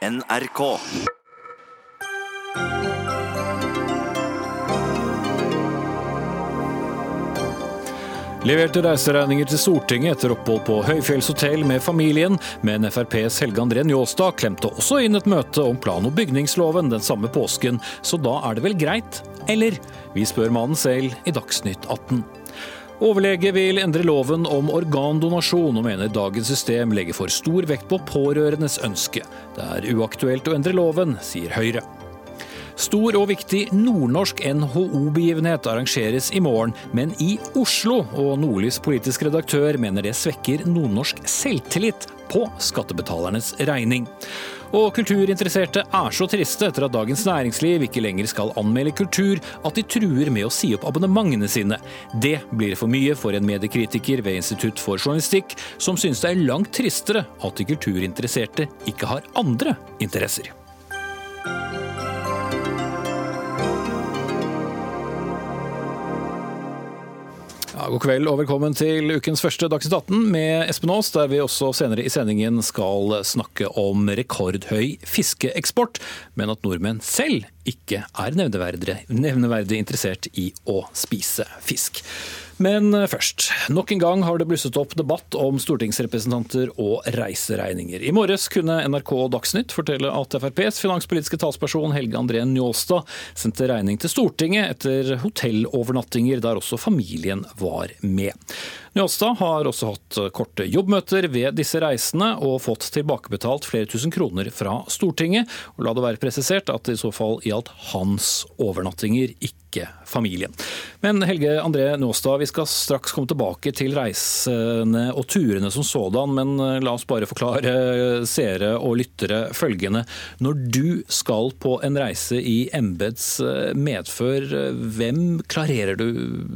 NRK. Leverte reiseregninger til Stortinget etter opphold på høyfjellshotell med familien, men FrPs Helge André Njåstad klemte også inn et møte om plan- og bygningsloven den samme påsken, så da er det vel greit? Eller? Vi spør mannen selv i Dagsnytt 18. Overlege vil endre loven om organdonasjon, og mener dagens system legger for stor vekt på pårørendes ønske. Det er uaktuelt å endre loven, sier Høyre. Stor og viktig nordnorsk NHO-begivenhet arrangeres i morgen, men i Oslo. Og Nordlys politisk redaktør mener det svekker nordnorsk selvtillit på skattebetalernes regning. Og kulturinteresserte er så triste etter at Dagens Næringsliv ikke lenger skal anmelde kultur, at de truer med å si opp abonnementene sine. Det blir for mye for en mediekritiker ved Institutt for journalistikk, som synes det er langt tristere at de kulturinteresserte ikke har andre interesser. Ja, god kveld og velkommen til ukens første Dagsnytt 18 med Espen Aas, der vi også senere i sendingen skal snakke om rekordhøy fiskeeksport, men at nordmenn selv ikke er nevneverdig, nevneverdig interessert i å spise fisk. Men først. Nok en gang har det blusset opp debatt om stortingsrepresentanter og reiseregninger. I morges kunne NRK Dagsnytt fortelle at FrPs finanspolitiske talsperson Helge André Njåstad sendte regning til Stortinget etter hotellovernattinger der også familien var med. Njåstad har også hatt korte jobbmøter ved disse reisene og fått tilbakebetalt flere tusen kroner fra Stortinget. Og la det være presisert at det i så fall gjaldt hans overnattinger, ikke familien. Men Helge André Njåstad, vi skal straks komme tilbake til reisene og turene som sådan, men la oss bare forklare seere og lyttere følgende. Når du skal på en reise i embets medfør, hvem klarerer du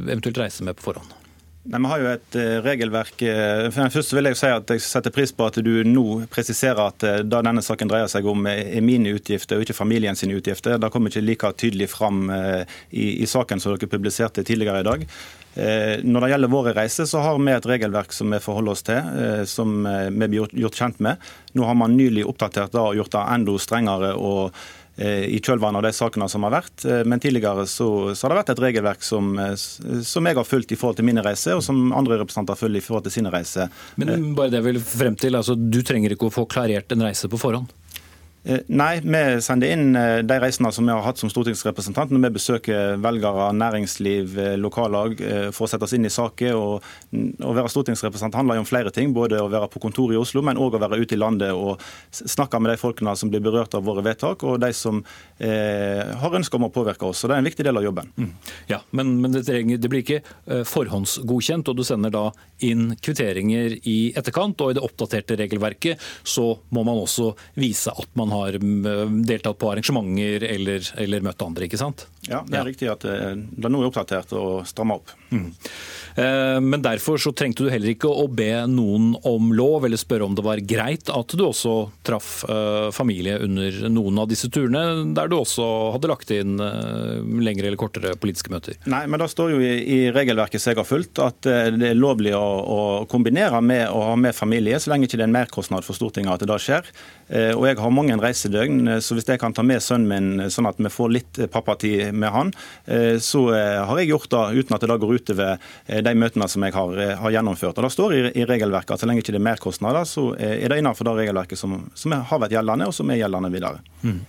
eventuelt reise med på forhånd? Nei, Vi har jo et uh, regelverk. Uh, først vil jeg si at jeg setter pris på at du nå presiserer at uh, da denne saken dreier seg om er mine utgifter og ikke familien sine utgifter. Det kommer ikke like tydelig fram i, i, saken som dere publiserte tidligere i dag. Når det gjelder våre reiser, så har vi et regelverk som vi forholder oss til, som vi blir gjort kjent med. Nå har man nylig oppdatert det og gjort det enda strengere. og i kjølvannet av de sakene som har vært. Men tidligere så, så har det vært et regelverk som, som, jeg har fulgt i forhold til mine reiser, og som andre representanter følger i forhold til sine reiser. Men bare det jeg vil frem til, altså Du trenger ikke å få klarert en reise på forhånd? Nei, vi sender inn de reisene som vi har hatt som stortingsrepresentant når vi besøker velgere, næringsliv, lokallag for å sette oss inn i saker. Å være stortingsrepresentant handler jo om flere ting. Både å være på kontor i Oslo, men òg å være ute i landet og snakke med de folkene som blir berørt av våre vedtak, og de som eh, har ønske om å påvirke oss. Så Det er en viktig del av jobben. Mm. Ja, Men, men det, trenger, det, blir ikke forhåndsgodkjent, og du sender da inn kvitteringer i etterkant. Og i det oppdaterte regelverket så må man også vise at man har har eh, deltatt på arrangementer eller, eller, møtt andre, ikke sant? Ja, det er ja. riktig at eh, det nå er oppdatert og stramma opp. Mm. Eh, men derfor så trengte du heller ikke å be noen om lov, eller spørre om det var greit at du også traff familie under noen av disse turene, der du også hadde lagt inn lengre eller kortere politiske møter? Nei, men det står jo i, regelverket som jeg har fulgt, at det er lovlig å, å kombinere med å ha med familie, så lenge ikke det er en merkostnad for Stortinget at det da skjer. Og jeg har mange reisedøgn, så hvis jeg kan ta med sønnen min sånn at vi får litt pappatid med han, så har jeg gjort det uten at det da går utover de møtene som jeg har, har gjennomført. Og Det står i, i, regelverket at så lenge ikke det er merkostnader, så er det innenfor det regelverket som, som har vært gjeldende, og som er gjeldende videre. Mm.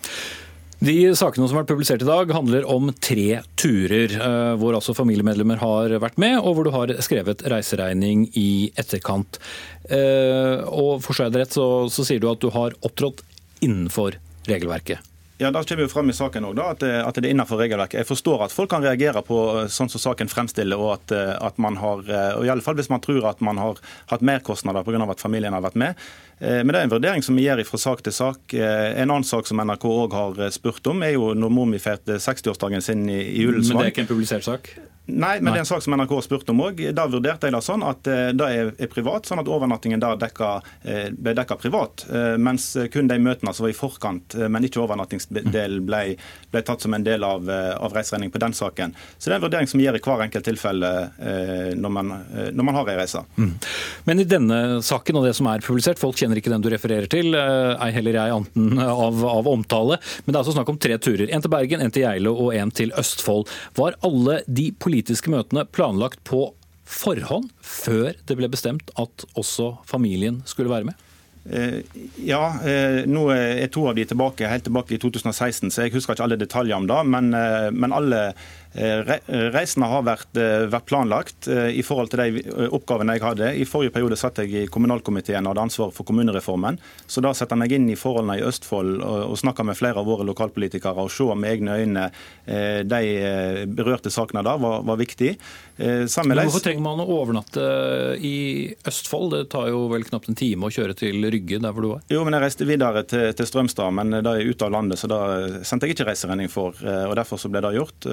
De sakene som har vært publisert i dag, handler om tre turer, hvor altså familiemedlemmer har vært med, og hvor du har skrevet reiseregning i etterkant. Og Forstår jeg det rett, så, så sier du at du har opptrådt innenfor regelverket? Ja, Det kommer jo frem i saken også, at, at, det er innenfor regelverket. Jeg forstår at folk kan reagere på sånn som saken fremstiller, og at, at man har, og i alle fall hvis man tror at man har hatt merkostnader pga. at familien har vært med. Men det er en vurdering som vi gjør fra sak til sak. En annen sak som NRK òg har spurt om, er jo når Mummi feirte 60-årsdagen sin i, i Ullensvang. Men det er ikke en publisert sak? Nei, men det er en sak som NRK har spurt om òg. Da vurderte jeg det sånn at eh, det er privat, sånn at overnattingen der dekka, eh, ble dekka privat. Eh, mens kun de møtene som var i forkant, men ikke overnattingsdelen, ble, ble, tatt som en del av, av reiseregning på den saken. Så det er en vurdering som gjør i hver enkelt tilfelle når man, når man har ei reise. Mm. Men i denne saken og det som er publisert, folk kjenner ikke den du refererer til, ei heller jeg anten av, av omtale, men det er altså snakk om tre turer. En til Bergen, en til Geilo og en til Østfold. Var alle de politiske møtene planlagt på forhånd, før det ble bestemt at også familien skulle være med? Eh, ja, eh, nå er to av de tilbake, helt tilbake i 2016, så jeg husker ikke alle detaljer om det. Men, eh, men alle reisene har vært, vært, planlagt i forhold til de oppgavene jeg hadde. I forrige periode satt jeg i kommunalkomiteen og hadde ansvaret for kommunereformen. Så da setter jeg meg inn i forholdene i Østfold og, snakker med flere av våre lokalpolitikere og ser med egne øyne de berørte sakene der var, var viktig. Hvorfor trenger man å overnatte i Østfold? Det tar jo vel knapt en time å kjøre til Rygge der hvor du var? Jo, men jeg reiste videre til, til Strømstad, men da er ute av landet, så da sendte jeg ikke reiseregning for. Eh, og Derfor så ble det gjort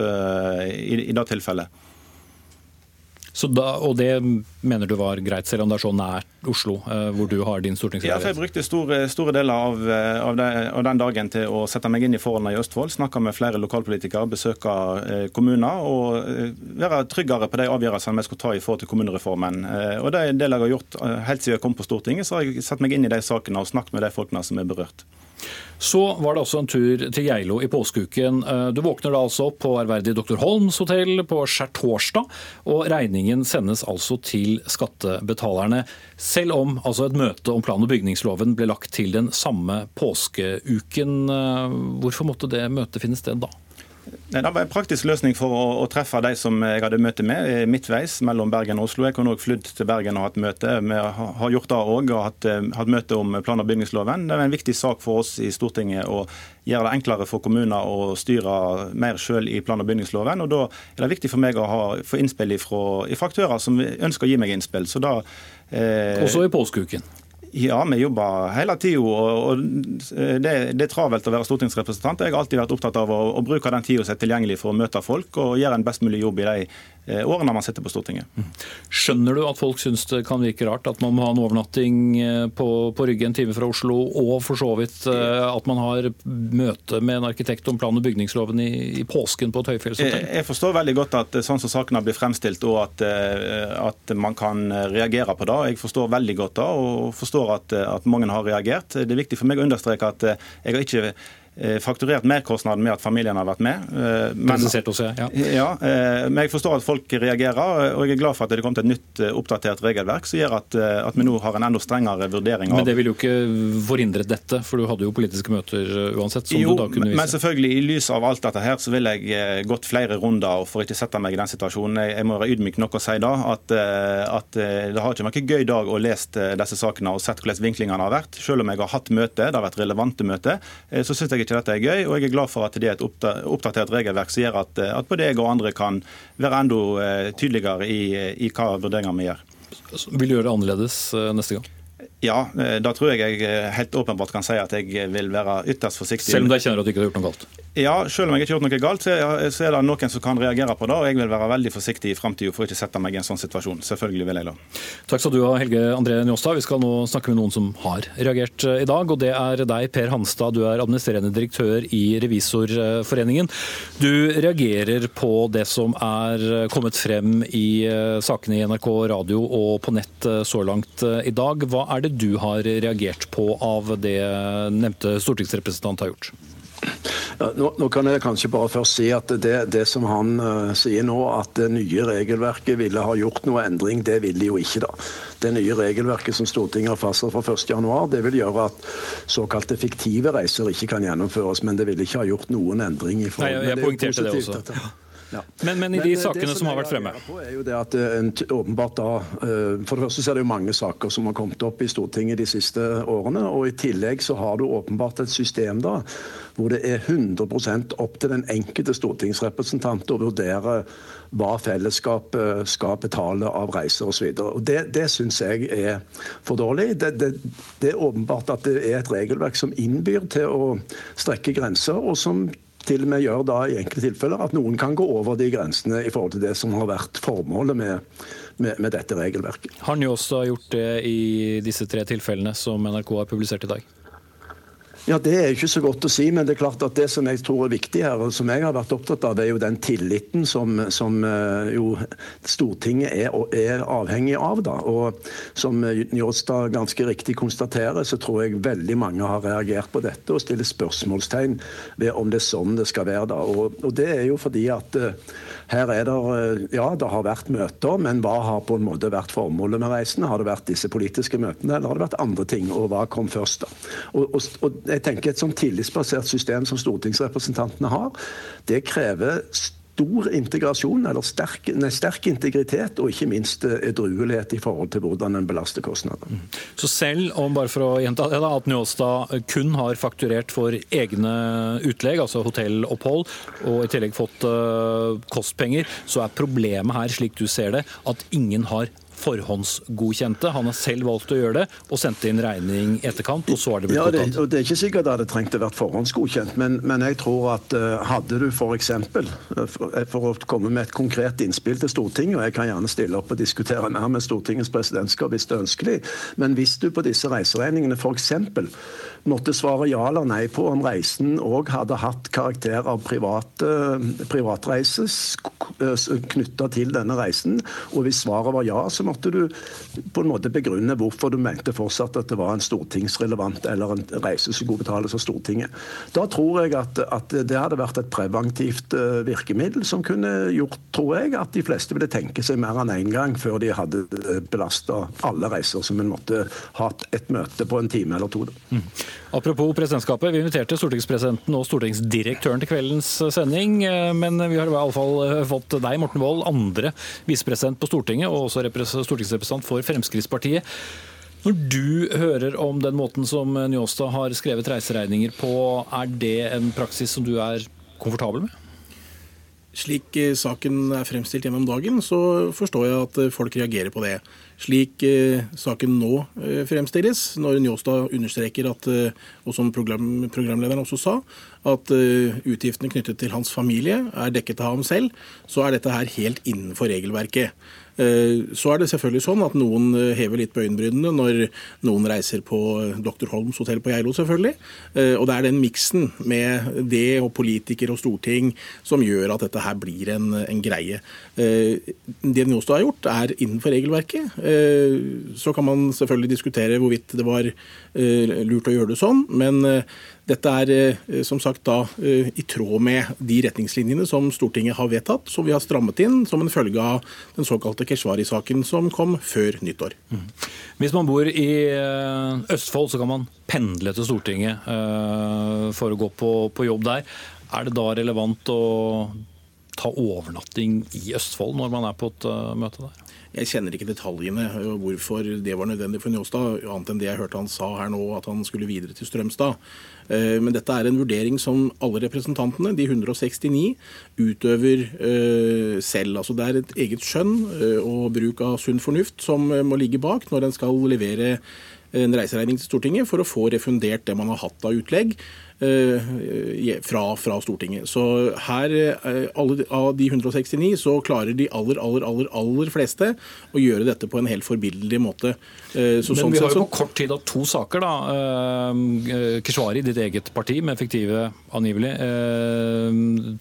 i, i det tilfellet. Da, og det mener du var greit, selv om det er så nært Oslo, eh, hvor du har din stortingsleilighet? Ja, for jeg brukte store, store deler av, eh, av, det, av, den dagen til å sette meg inn i forholdene i Østfold. Snakke med flere lokalpolitikere, besøke eh, kommuner og være tryggere på de avgjørelsene vi skulle ta i forhold til kommunereformen. Og Det er en del jeg har gjort helt siden jeg kom på Stortinget. Så har jeg satt meg inn i de sakene og snakket med de folkene som er berørt. Så var det også en tur til Geilo i påskeuken. Eh, du våkner da altså opp på ærverdig Dr. Holms hotell på skjærtorsdag, og regningen sendes altså til skattebetalerne. Selv om altså et møte om plan- og bygningsloven ble lagt til den samme påskeuken. Eh, hvorfor måtte det møtet finne sted da? Det var en praktisk løsning for å, å, treffe de som jeg hadde møte med eh, midtveis mellom Bergen og Oslo. Jeg kunne også flydd til Bergen og hatt møte. Vi har gjort det òg og hatt, eh, hatt, møte om plan- og bygningsloven. Det er en viktig sak for oss i Stortinget å gjøre det enklere for kommuner å styre mer sjøl i plan- og bygningsloven. og Da er det viktig for meg å ha, få innspill fra aktører som ønsker å gi meg innspill. Så da, eh, Også i påskeuken? Ja, vi jobber hele tida. Og det, det, er travelt å være stortingsrepresentant. Jeg har alltid vært opptatt av å, å bruke den tida som er tilgjengelig for å møte folk og gjøre en best mulig jobb i de Eh, årene man sitter på Stortinget. Mm. Skjønner du at folk syns det kan virke rart at man må ha en overnatting eh, på, på Rygge en time fra Oslo, og for så vidt eh, at man har møte med en arkitekt om plan- og bygningsloven i, i påsken på et høyfjellshotell? Jeg forstår veldig godt at sånn som sakene blir fremstilt, og at, at, man kan reagere på det. Jeg forstår veldig godt det, og forstår at, at mange har reagert. Det er viktig for meg å understreke at jeg har ikke Eh, fakturert merkostnaden med at familien har vært med. Eh, men, også, ja. Ja, eh, men jeg forstår at folk reagerer, og jeg er glad for at det er kommet et nytt oppdatert regelverk som gjør at, at vi nå har en enda strengere vurdering av Men det vil jo ikke forhindret dette, for du hadde jo politiske møter uansett? jo, men selvfølgelig i lys av alt dette her, så vil jeg gått flere runder for ikke sette meg i den situasjonen. Jeg må være ydmyk nok å si da, at, at det har ikke vært en gøy dag å lese disse sakene og sett hvordan vinklingene har vært. Selv om jeg har hatt møte, det har vært relevante møter, så syns jeg ikke dette er gøy, og jeg er glad for at det er et oppdatert regelverk som gjør at, at både jeg og andre kan være enda eh, tydeligere i, i hva vurderinger vi gjør. Vil du gjøre det annerledes eh, neste gang? Ja, eh, da tror jeg jeg helt åpenbart kan si at jeg vil være ytterst forsiktig. Selv om de kjenner at du ikke har gjort noe galt? Ja, selv om jeg ikke har gjort noe galt, så er det noen som kan reagere på det. Og jeg vil være veldig forsiktig i framtida for ikke å sette meg i en sånn situasjon. Selvfølgelig vil jeg det. Takk skal du ha, Helge André Njåstad. Vi skal nå snakke med noen som har reagert eh, i dag. Og det er deg, Per Hanstad. Du er administrerende direktør i Revisorforeningen. Du reagerer på det som er kommet frem i eh, sakene i NRK radio og på nett så langt i dag. Hva er det du har reagert på av det nevnte stortingsrepresentant har gjort? Nå, nå, kan jeg kanskje bare først si at det, det som han uh, sier nå, at det nye regelverket ville ha gjort noe endring, det vil de jo ikke. da. Det nye regelverket som Stortinget har fastsatt fra 1.1, det vil gjøre at såkalte fiktive reiser ikke kan gjennomføres. Men det vil ikke ha gjort noen endring. i forhold. Nei, jeg, jeg poengterte det også. Dette. Ja. Men, men, i de men, sakene som, som har vært fremme? På er jo det at eh, en, åpenbart da, eh, For det første så er det jo mange saker som har kommet opp i Stortinget de siste årene. og I tillegg så har du åpenbart et system da, hvor det er 100% opp til den enkelte stortingsrepresentant å vurdere hva fellesskapet skal betale av reiser osv. Det, det syns jeg er for dårlig. Det, det, det er åpenbart at det er et regelverk som innbyr til å strekke grenser, og som til og med gjør da i enkelte tilfeller at noen kan gå over de grensene i forhold til det som har vært formålet med, med, med dette regelverket. Har Njåstad gjort det i disse tre tilfellene som NRK har publisert i dag? Ja, Det er ikke så godt å si, men det er klart at det som jeg tror er viktig her, og som jeg har vært opptatt av, er jo den tilliten som, som eh, jo Stortinget er, er, avhengig av. da. Og Som Njåstad ganske riktig konstaterer, så tror jeg veldig mange har reagert på dette og stiller spørsmålstegn ved om det er sånn det skal være. da. Og, og Det er jo fordi at uh, her er det uh, Ja, det har vært møter, men hva har på en måte vært formålet med reisene? Har det vært disse politiske møtene, eller har det vært andre ting? Og hva kom først, da? Og, og, og jeg tenker Et sånn tillitsbasert system som stortingsrepresentantene har, det krever stor integrasjon, eller sterk, nei, sterk, integritet, og ikke minst eh, edruelighet i forhold til hvordan en belaster kostnader. Mm. Så selv om bare for å gjenta det at Njåstad kun har fakturert for egne utlegg, altså hotellopphold, og i tillegg fått uh, kostpenger, så er problemet her, slik du ser det, at ingen har forhåndsgodkjente. Han har selv valgt å gjøre det, og sendte inn regning i etterkant, og så har det blitt ja, det, og det er ikke sikkert det hadde trengt å være forhåndsgodkjent, men, men, jeg tror at uh, hadde du f.eks. For, uh, for å komme med et konkret innspill til Stortinget, og jeg kan gjerne stille opp og diskutere mer med Stortingets presidentskap hvis det er ønskelig, men hvis du på disse reiseregningene f.eks måtte svare ja eller nei på om reisen òg hadde hatt karakter av private, privatreises knytta til denne reisen. Og hvis svaret var ja, så måtte du på en måte begrunne hvorfor du mente fortsatt at det var en stortingsrelevant eller en reise som skulle betales av Stortinget. Da tror jeg at, at, det hadde vært et preventivt virkemiddel som kunne gjort, tror jeg, at de fleste ville tenke seg mer enn én en gang før de hadde belasta alle reiser som en måtte hatt et møte på en time eller to. Mm. Apropos presidentskapet, vi inviterte stortingspresidenten og stortingsdirektøren til kveldens sending. Eh, men vi har i alle fall eh, fått deg, Morten Wold, andre visepresident på Stortinget og også stortingsrepresentant for Fremskrittspartiet. Når du hører om den måten som Njåstad har skrevet reiseregninger på, er det en praksis som du er komfortabel med? Slik eh, saken er fremstilt gjennom dagen, så forstår jeg at folk reagerer på det slik eh, saken nå eh, fremstilles, når Njåstad understreker at, eh, og som program, programlederen også sa, at utgiftene knyttet til hans familie er dekket av ham selv, så er dette her helt innenfor regelverket. Uh, så er det selvfølgelig sånn at noen hever litt på øyenbrynene når noen reiser på Dr. Holms hotell på Geilo, selvfølgelig. Og det er den miksen med det og politikere og storting som gjør at dette her blir en, en greie. Det Njåstad har gjort, er innenfor regelverket. Eh, så kan man selvfølgelig diskutere hvorvidt det var eh, lurt å gjøre det sånn, men eh, dette er som sagt da i tråd med de retningslinjene som Stortinget har vedtatt, som vi har strammet inn som en følge av den såkalte Keshvari-saken som kom før nyttår. Mm. Hvis man bor i Østfold, så kan man pendle til Stortinget for å gå på, på jobb der. Er det da relevant å ta overnatting i Østfold når man er på et møte der? Jeg kjenner ikke detaljene hvorfor det var nødvendig for Njåstad, annet enn det jeg hørte han sa her nå, at han skulle videre til Strømstad. Men dette er en vurdering som alle representantene, de 169, utøver selv. Altså Det er et eget skjønn og bruk av sunn fornuft som må ligge bak når en skal levere en reiseregning til Stortinget for å få refundert det man har hatt av utlegg. Eh, fra, fra, Stortinget. Så her, eh, alle, av de 169, så klarer de aller, aller, aller, aller fleste å gjøre dette på en helt forbilledlig måte. Eh, så, Men sånn vi har jo på kort tid hatt to saker, da. Keshvari, ditt eget parti, med effektive, angivelig,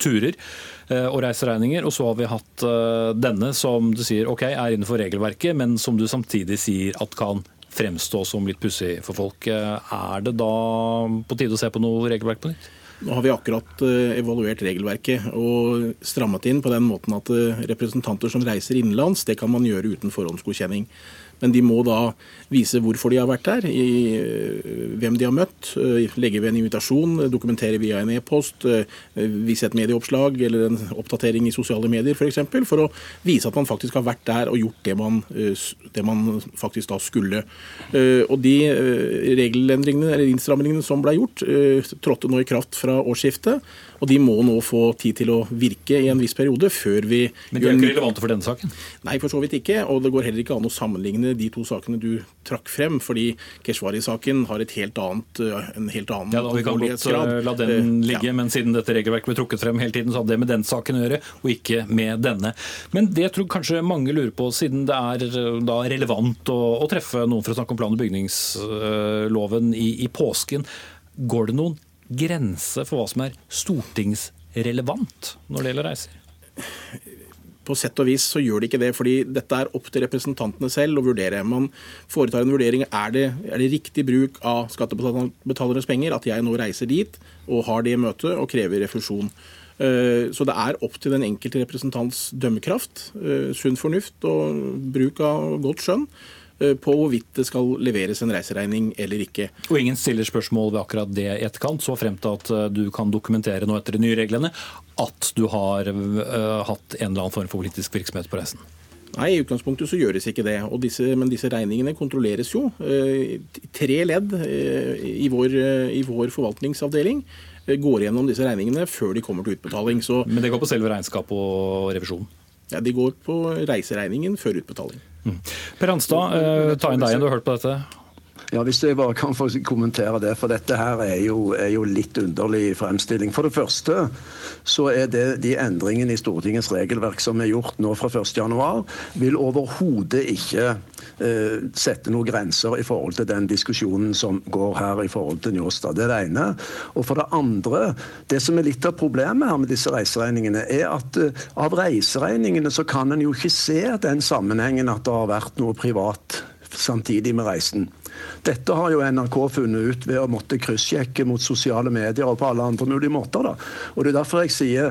turer og reiseregninger. Og så har vi hatt denne som du sier ok, er innenfor regelverket, men som du samtidig sier at kan fremstå som litt pussig for folk. Er det da på tide å se på noe regelverk på nytt? Nå har vi akkurat eh, evaluert regelverket og strammet inn på den måten at eh, representanter som reiser innenlands, det kan man gjøre uten forhåndsgodkjenning. Men de må da vise hvorfor de har vært der, i, eh, hvem de har møtt, eh, legge ved en invitasjon, dokumentere via en e-post, eh, vise et medieoppslag eller en oppdatering i sosiale medier f.eks., for, eksempel, for å vise at man faktisk har vært der og gjort det man, det man faktisk da skulle. Og de regelendringene eller innstrammingene som ble gjort, trådte nå i kraft fra årsskiftet. Og de må nå få tid til å virke i en viss periode før vi Men de er ikke relevante for denne saken? Nei, for så vidt ikke. Og det går heller ikke an å sammenligne de to sakene du trakk frem. Fordi Keshvari-saken har et helt annet, en helt annen ja, Vi kan godt la den ligge, ja. men siden dette regelverket ble trukket frem hele tiden, så hadde det med den saken å gjøre, og ikke med denne. Men det tror kanskje mange lurer på, siden det er da relevant å, å treffe noen for å snakke om plan- og bygningsloven i, i påsken, går det noen grense for hva som er stortingsrelevant når det gjelder reiser? På sett og vis så gjør det ikke det, fordi dette er opp til representantene selv å vurdere. Man foretar en vurdering. Er det, er det riktig bruk av skattebetalernes penger at jeg nå reiser dit og har det møtet og krever refusjon? Eh, så det er opp til den enkelte representants dømmekraft, eh, sunn fornuft og bruk av godt skjønn på hvorvidt det skal leveres en reiseregning eller ikke. Og ingen stiller spørsmål ved akkurat det i etterkant, så frem til at eh, du kan dokumentere nå etter de nye reglene at du har uh, hatt en eller annen form for politisk virksomhet på reisen? Nei, i utgangspunktet så gjøres ikke det. Disse, men disse regningene kontrolleres jo. Uh, tre ledd uh, i, vår, i vår forvaltningsavdeling går gjennom disse regningene før de kommer til utbetaling. Så, men det går på selve regnskapet og revisjonen? Ja, De går på reiseregningen før utbetaling. Mm. Per Hanstad, eh, ta inn deg igjen, du har hørt på dette. Ja, Hvis jeg bare kan få kommentere det. For dette her er jo, er jo litt underlig fremstilling. For det første så er det de endringene i Stortingets regelverk som er gjort nå fra 1.1, vil overhodet ikke eh, sette noen grenser i forhold til den diskusjonen som går her i forhold til Njåstad. Det er det ene. Og for det andre, det som er litt av problemet her med disse reiseregningene, er at eh, av reiseregningene så kan en jo ikke se den sammenhengen at det har vært noe privat samtidig med reisen. Dette har jo NRK funnet ut ved å måtte kryssjekke mot sosiale medier og på alle andre mulige måter. Da. Og Det er derfor jeg sier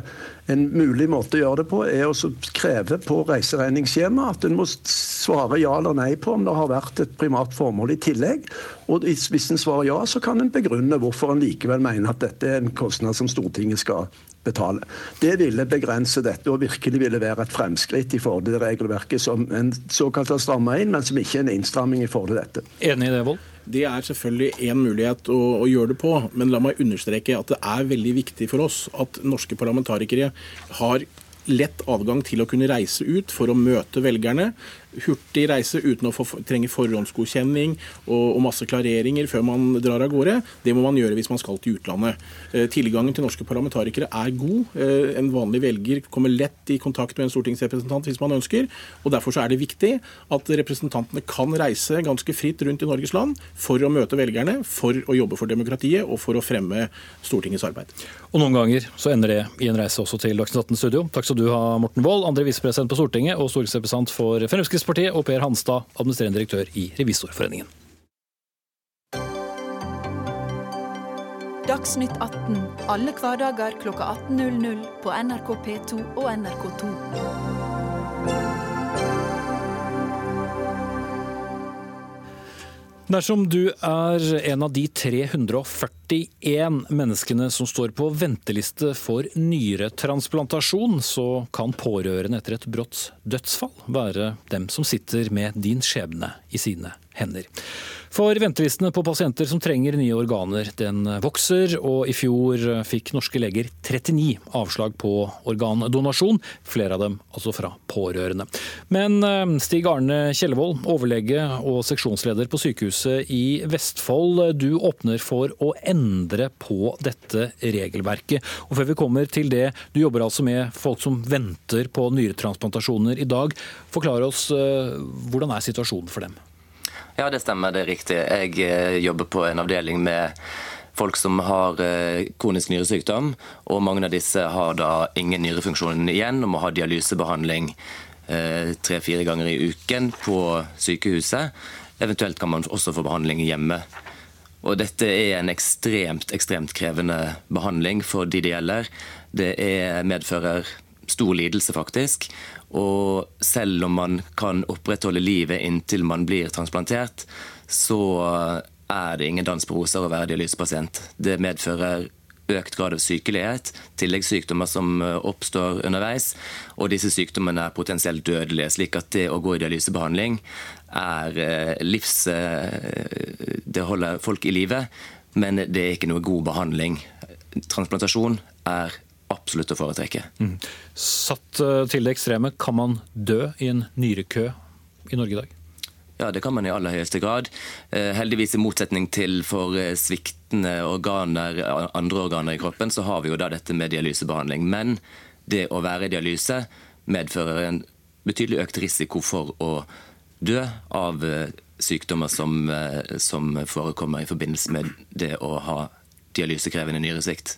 en mulig måte å gjøre det på, er å kreve på reiseregningsskjema at en må svare ja eller nei på om det har vært et primat formål i tillegg. Og hvis en svarer ja, så kan en begrunne hvorfor en likevel mener at dette er en kostnad som Stortinget skal betale. Det ville begrense dette og virkelig ville være et fremskritt i forhold til det regelverket som en såkalt har stramma inn, men som ikke er en innstramming i forhold til dette. Enig i det, Vold? Det er selvfølgelig én mulighet å, å, gjøre det på, men la meg understreke at det er veldig viktig for oss at norske parlamentarikere har lett adgang til å kunne reise ut for å møte velgerne, hurtig reise uten å få, trenge forhåndsgodkjenning og, og, masse klareringer før man drar av gårde. Det må man gjøre hvis man skal til utlandet. Eh, tilgangen til norske parlamentarikere er god. Eh, en vanlig velger kommer lett i kontakt med en stortingsrepresentant hvis man ønsker. og Derfor er det viktig at representantene kan reise ganske fritt rundt i Norges land for å møte velgerne, for å jobbe for demokratiet og for å fremme Stortingets arbeid. Og Noen ganger så ender det i en reise også til Dagsnytt 18 studio. Takk skal du ha, Morten Wold, andre visepresident på Stortinget og stortingsrepresentant for Fremskrittspartiet Fremskrittspartiet, og Per Hanstad, administrerende direktør i Revisorforeningen. Dagsnytt 18 alle hverdager klokka 18.00 på NRK P2 og NRK2. Dersom du er en av de 341 menneskene som står på venteliste for nyretransplantasjon, så kan pårørende etter et brått dødsfall være dem som sitter med din skjebne i sine hender. For ventelistene på pasienter som trenger nye organer, den vokser, og i fjor fikk norske leger 39 avslag på organdonasjon, flere av dem altså fra pårørende. Men eh, Stig Arne Kjellevold, overlege og seksjonsleder på sykehuset i Vestfold, du åpner for å endre på dette regelverket. Og før vi kommer til det, du jobber altså med folk som venter på nyretransplantasjoner i dag. Forklar oss eh, hvordan er situasjonen for dem? Ja, det stemmer. Det er riktig. Jeg eh, jobber på en avdeling med folk som har eh, kronisk nyresykdom. Og mange av disse har da ingen nyrefunksjon igjen og må ha dialysebehandling eh, tre-fire ganger i uken på sykehuset. Eventuelt kan man også få behandling hjemme. Og dette er en ekstremt, ekstremt krevende behandling for de det gjelder. Det er, medfører stor lidelse, faktisk. Og selv om man kan opprettholde livet inntil man blir transplantert, så er det ingen dans på roser å være dialysepasient. Det medfører økt grad av sykelighet, tilleggssykdommer som oppstår underveis, og disse sykdommene er potensielt dødelige. Slik at det å gå i dialysebehandling er eh, livs... Eh, det holder folk i live, men det er ikke noe god behandling. Transplantasjon er absolutt å foretrekke. Mm. Satt eh, til det ekstreme, kan man dø i en nyrekø i Norge i dag? Ja, det kan man i aller høyeste grad. Eh, heldigvis i motsetning til for eh, sviktende organer, andre organer i kroppen, så har vi jo da dette med dialysebehandling. Men det å være i dialyse medfører en betydelig økt risiko for å dø av sykdommer som, som forekommer i forbindelse med det å ha dialysekrevende nyresvikt.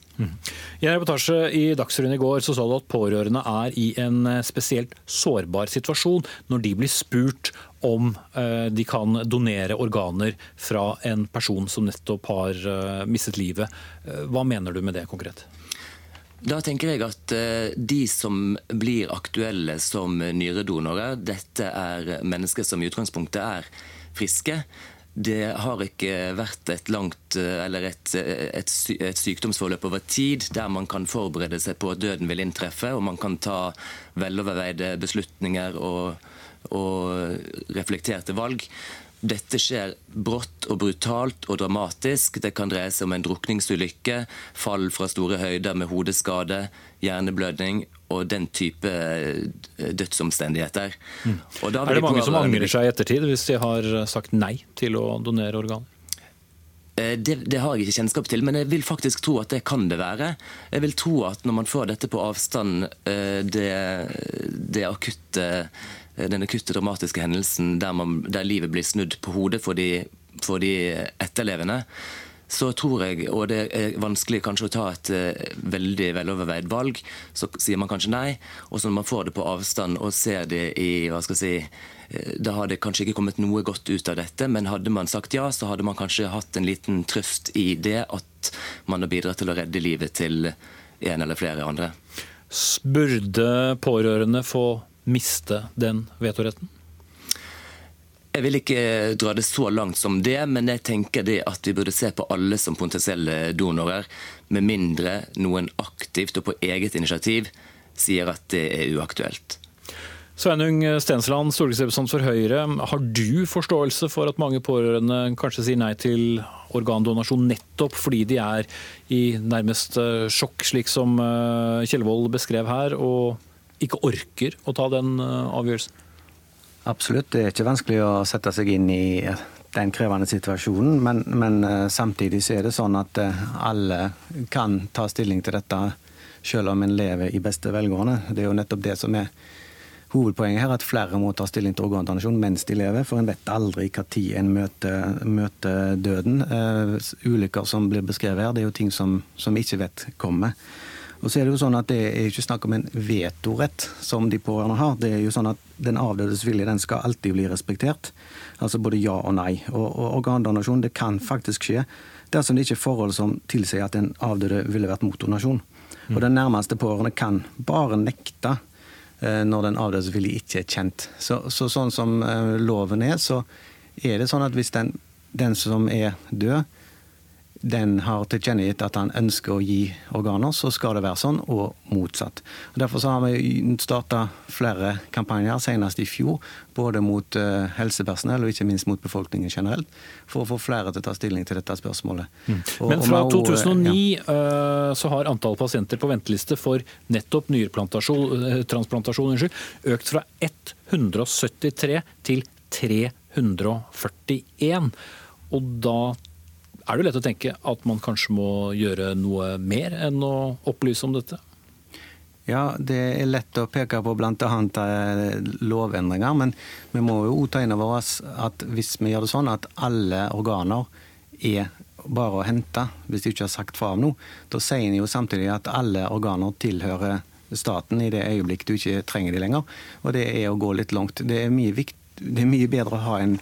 I en reportasje i Dagsrevyen i går så sa du at pårørende er i en eh, spesielt sårbar situasjon når de blir spurt om eh, de kan donere organer fra en person som nettopp har eh, mistet livet. Hva mener du med det konkret? Da tenker jeg at de som blir aktuelle som nyredonorer, dette er mennesker som i utgangspunktet er friske, det har ikke vært et langt eller et, et, et, sykdomsforløp over tid der man kan forberede seg på at døden vil inntreffe, og man kan ta veloverveide beslutninger og, og reflekterte valg. Dette skjer brått og brutalt og dramatisk. Det kan dreie seg om en drukningsulykke, fall fra store høyder med hodeskade, hjerneblødning og den type eh, dødsomstendigheter. Mm. er det mange som angrer seg i ettertid hvis de har sagt nei til å donere organ? Eh, det, det, har jeg ikke kjennskap til, men jeg vil faktisk tro at det kan det være. Jeg vil tro at når man får dette på avstand, eh, det, det akutte, den akutte dramatiske hendelsen der, man, der, livet blir snudd på hodet for de, for de etterlevende, så tror jeg, og det er vanskelig kanskje å ta et uh, veldig veloverveid valg, så sier man kanskje nei. Og så når man får det på avstand og ser det i hva skal jeg si, uh, Da har det kanskje ikke kommet noe godt ut av dette, men hadde man sagt ja, så hadde man kanskje hatt en liten trøst i det at man har bidratt til å redde livet til en eller flere andre. Burde pårørende få miste den vetoretten? Jeg vil ikke dra det så langt som det, men jeg tenker det at vi burde se på alle som potensielle donorer, med mindre noen aktivt og på eget initiativ sier at det er uaktuelt. Sveinung Stensland, stortingsrepresentant for Høyre. Har du forståelse for at mange pårørende kanskje sier nei til organdonasjon nettopp fordi de er i nærmest eh, sjokk, slik som eh, Kjellvold beskrev her, og ikke orker å ta den eh, avgjørelsen? Absolutt. Det er ikke vanskelig å sette seg inn i den krevende situasjonen. Men, men eh, samtidig så er det sånn at eh, alle kan ta stilling til dette selv om en lever i beste velgående. Det er jo nettopp det som er hovedpoenget her, at flere må ta stilling til organdonasjon mens de lever. For en vet aldri når en møter, møter døden. Ulykker som blir beskrevet her, det er jo ting som vi ikke vet kommer. Og så er Det jo sånn at det er ikke snakk om en vetorett som de pårørende har. Det er jo sånn at Den avdødes vilje den skal alltid bli respektert. Altså både ja og nei. Og, og Organdonasjon det kan faktisk skje dersom det ikke er forhold som tilsier at den avdøde ville vært mot donasjon. Og Den nærmeste pårørende kan bare nekte eh, når den avdødes vilje ikke er kjent. Så, så Sånn som eh, loven er, så er det sånn at hvis den, den som er død, den har tilkjennegitt at han ønsker å gi organer, så skal det være sånn, og motsatt. Og derfor så har vi starta flere kampanjer, senest i fjor, både mot uh, helsepersonell og ikke minst mot befolkningen generelt, for å få flere til å ta stilling til dette spørsmålet. Mm. Og, Men fra 2009 ja. uh, så har antall pasienter på venteliste for nettopp nyretransplantasjon uh, økt fra 173 til 341. Og da er det lett å tenke at man kanskje må gjøre noe mer enn å opplyse om dette? Ja, det er lett å peke på bl.a. Eh, lovendringer, men vi må jo ta inn over oss at hvis vi gjør det sånn at alle organer er bare å hente hvis de ikke har sagt fra om noe, da sier en jo samtidig at alle organer tilhører staten i det øyeblikk du ikke trenger de lenger. Og det er å gå litt langt. Det er mye, vikt, det er mye bedre å ha en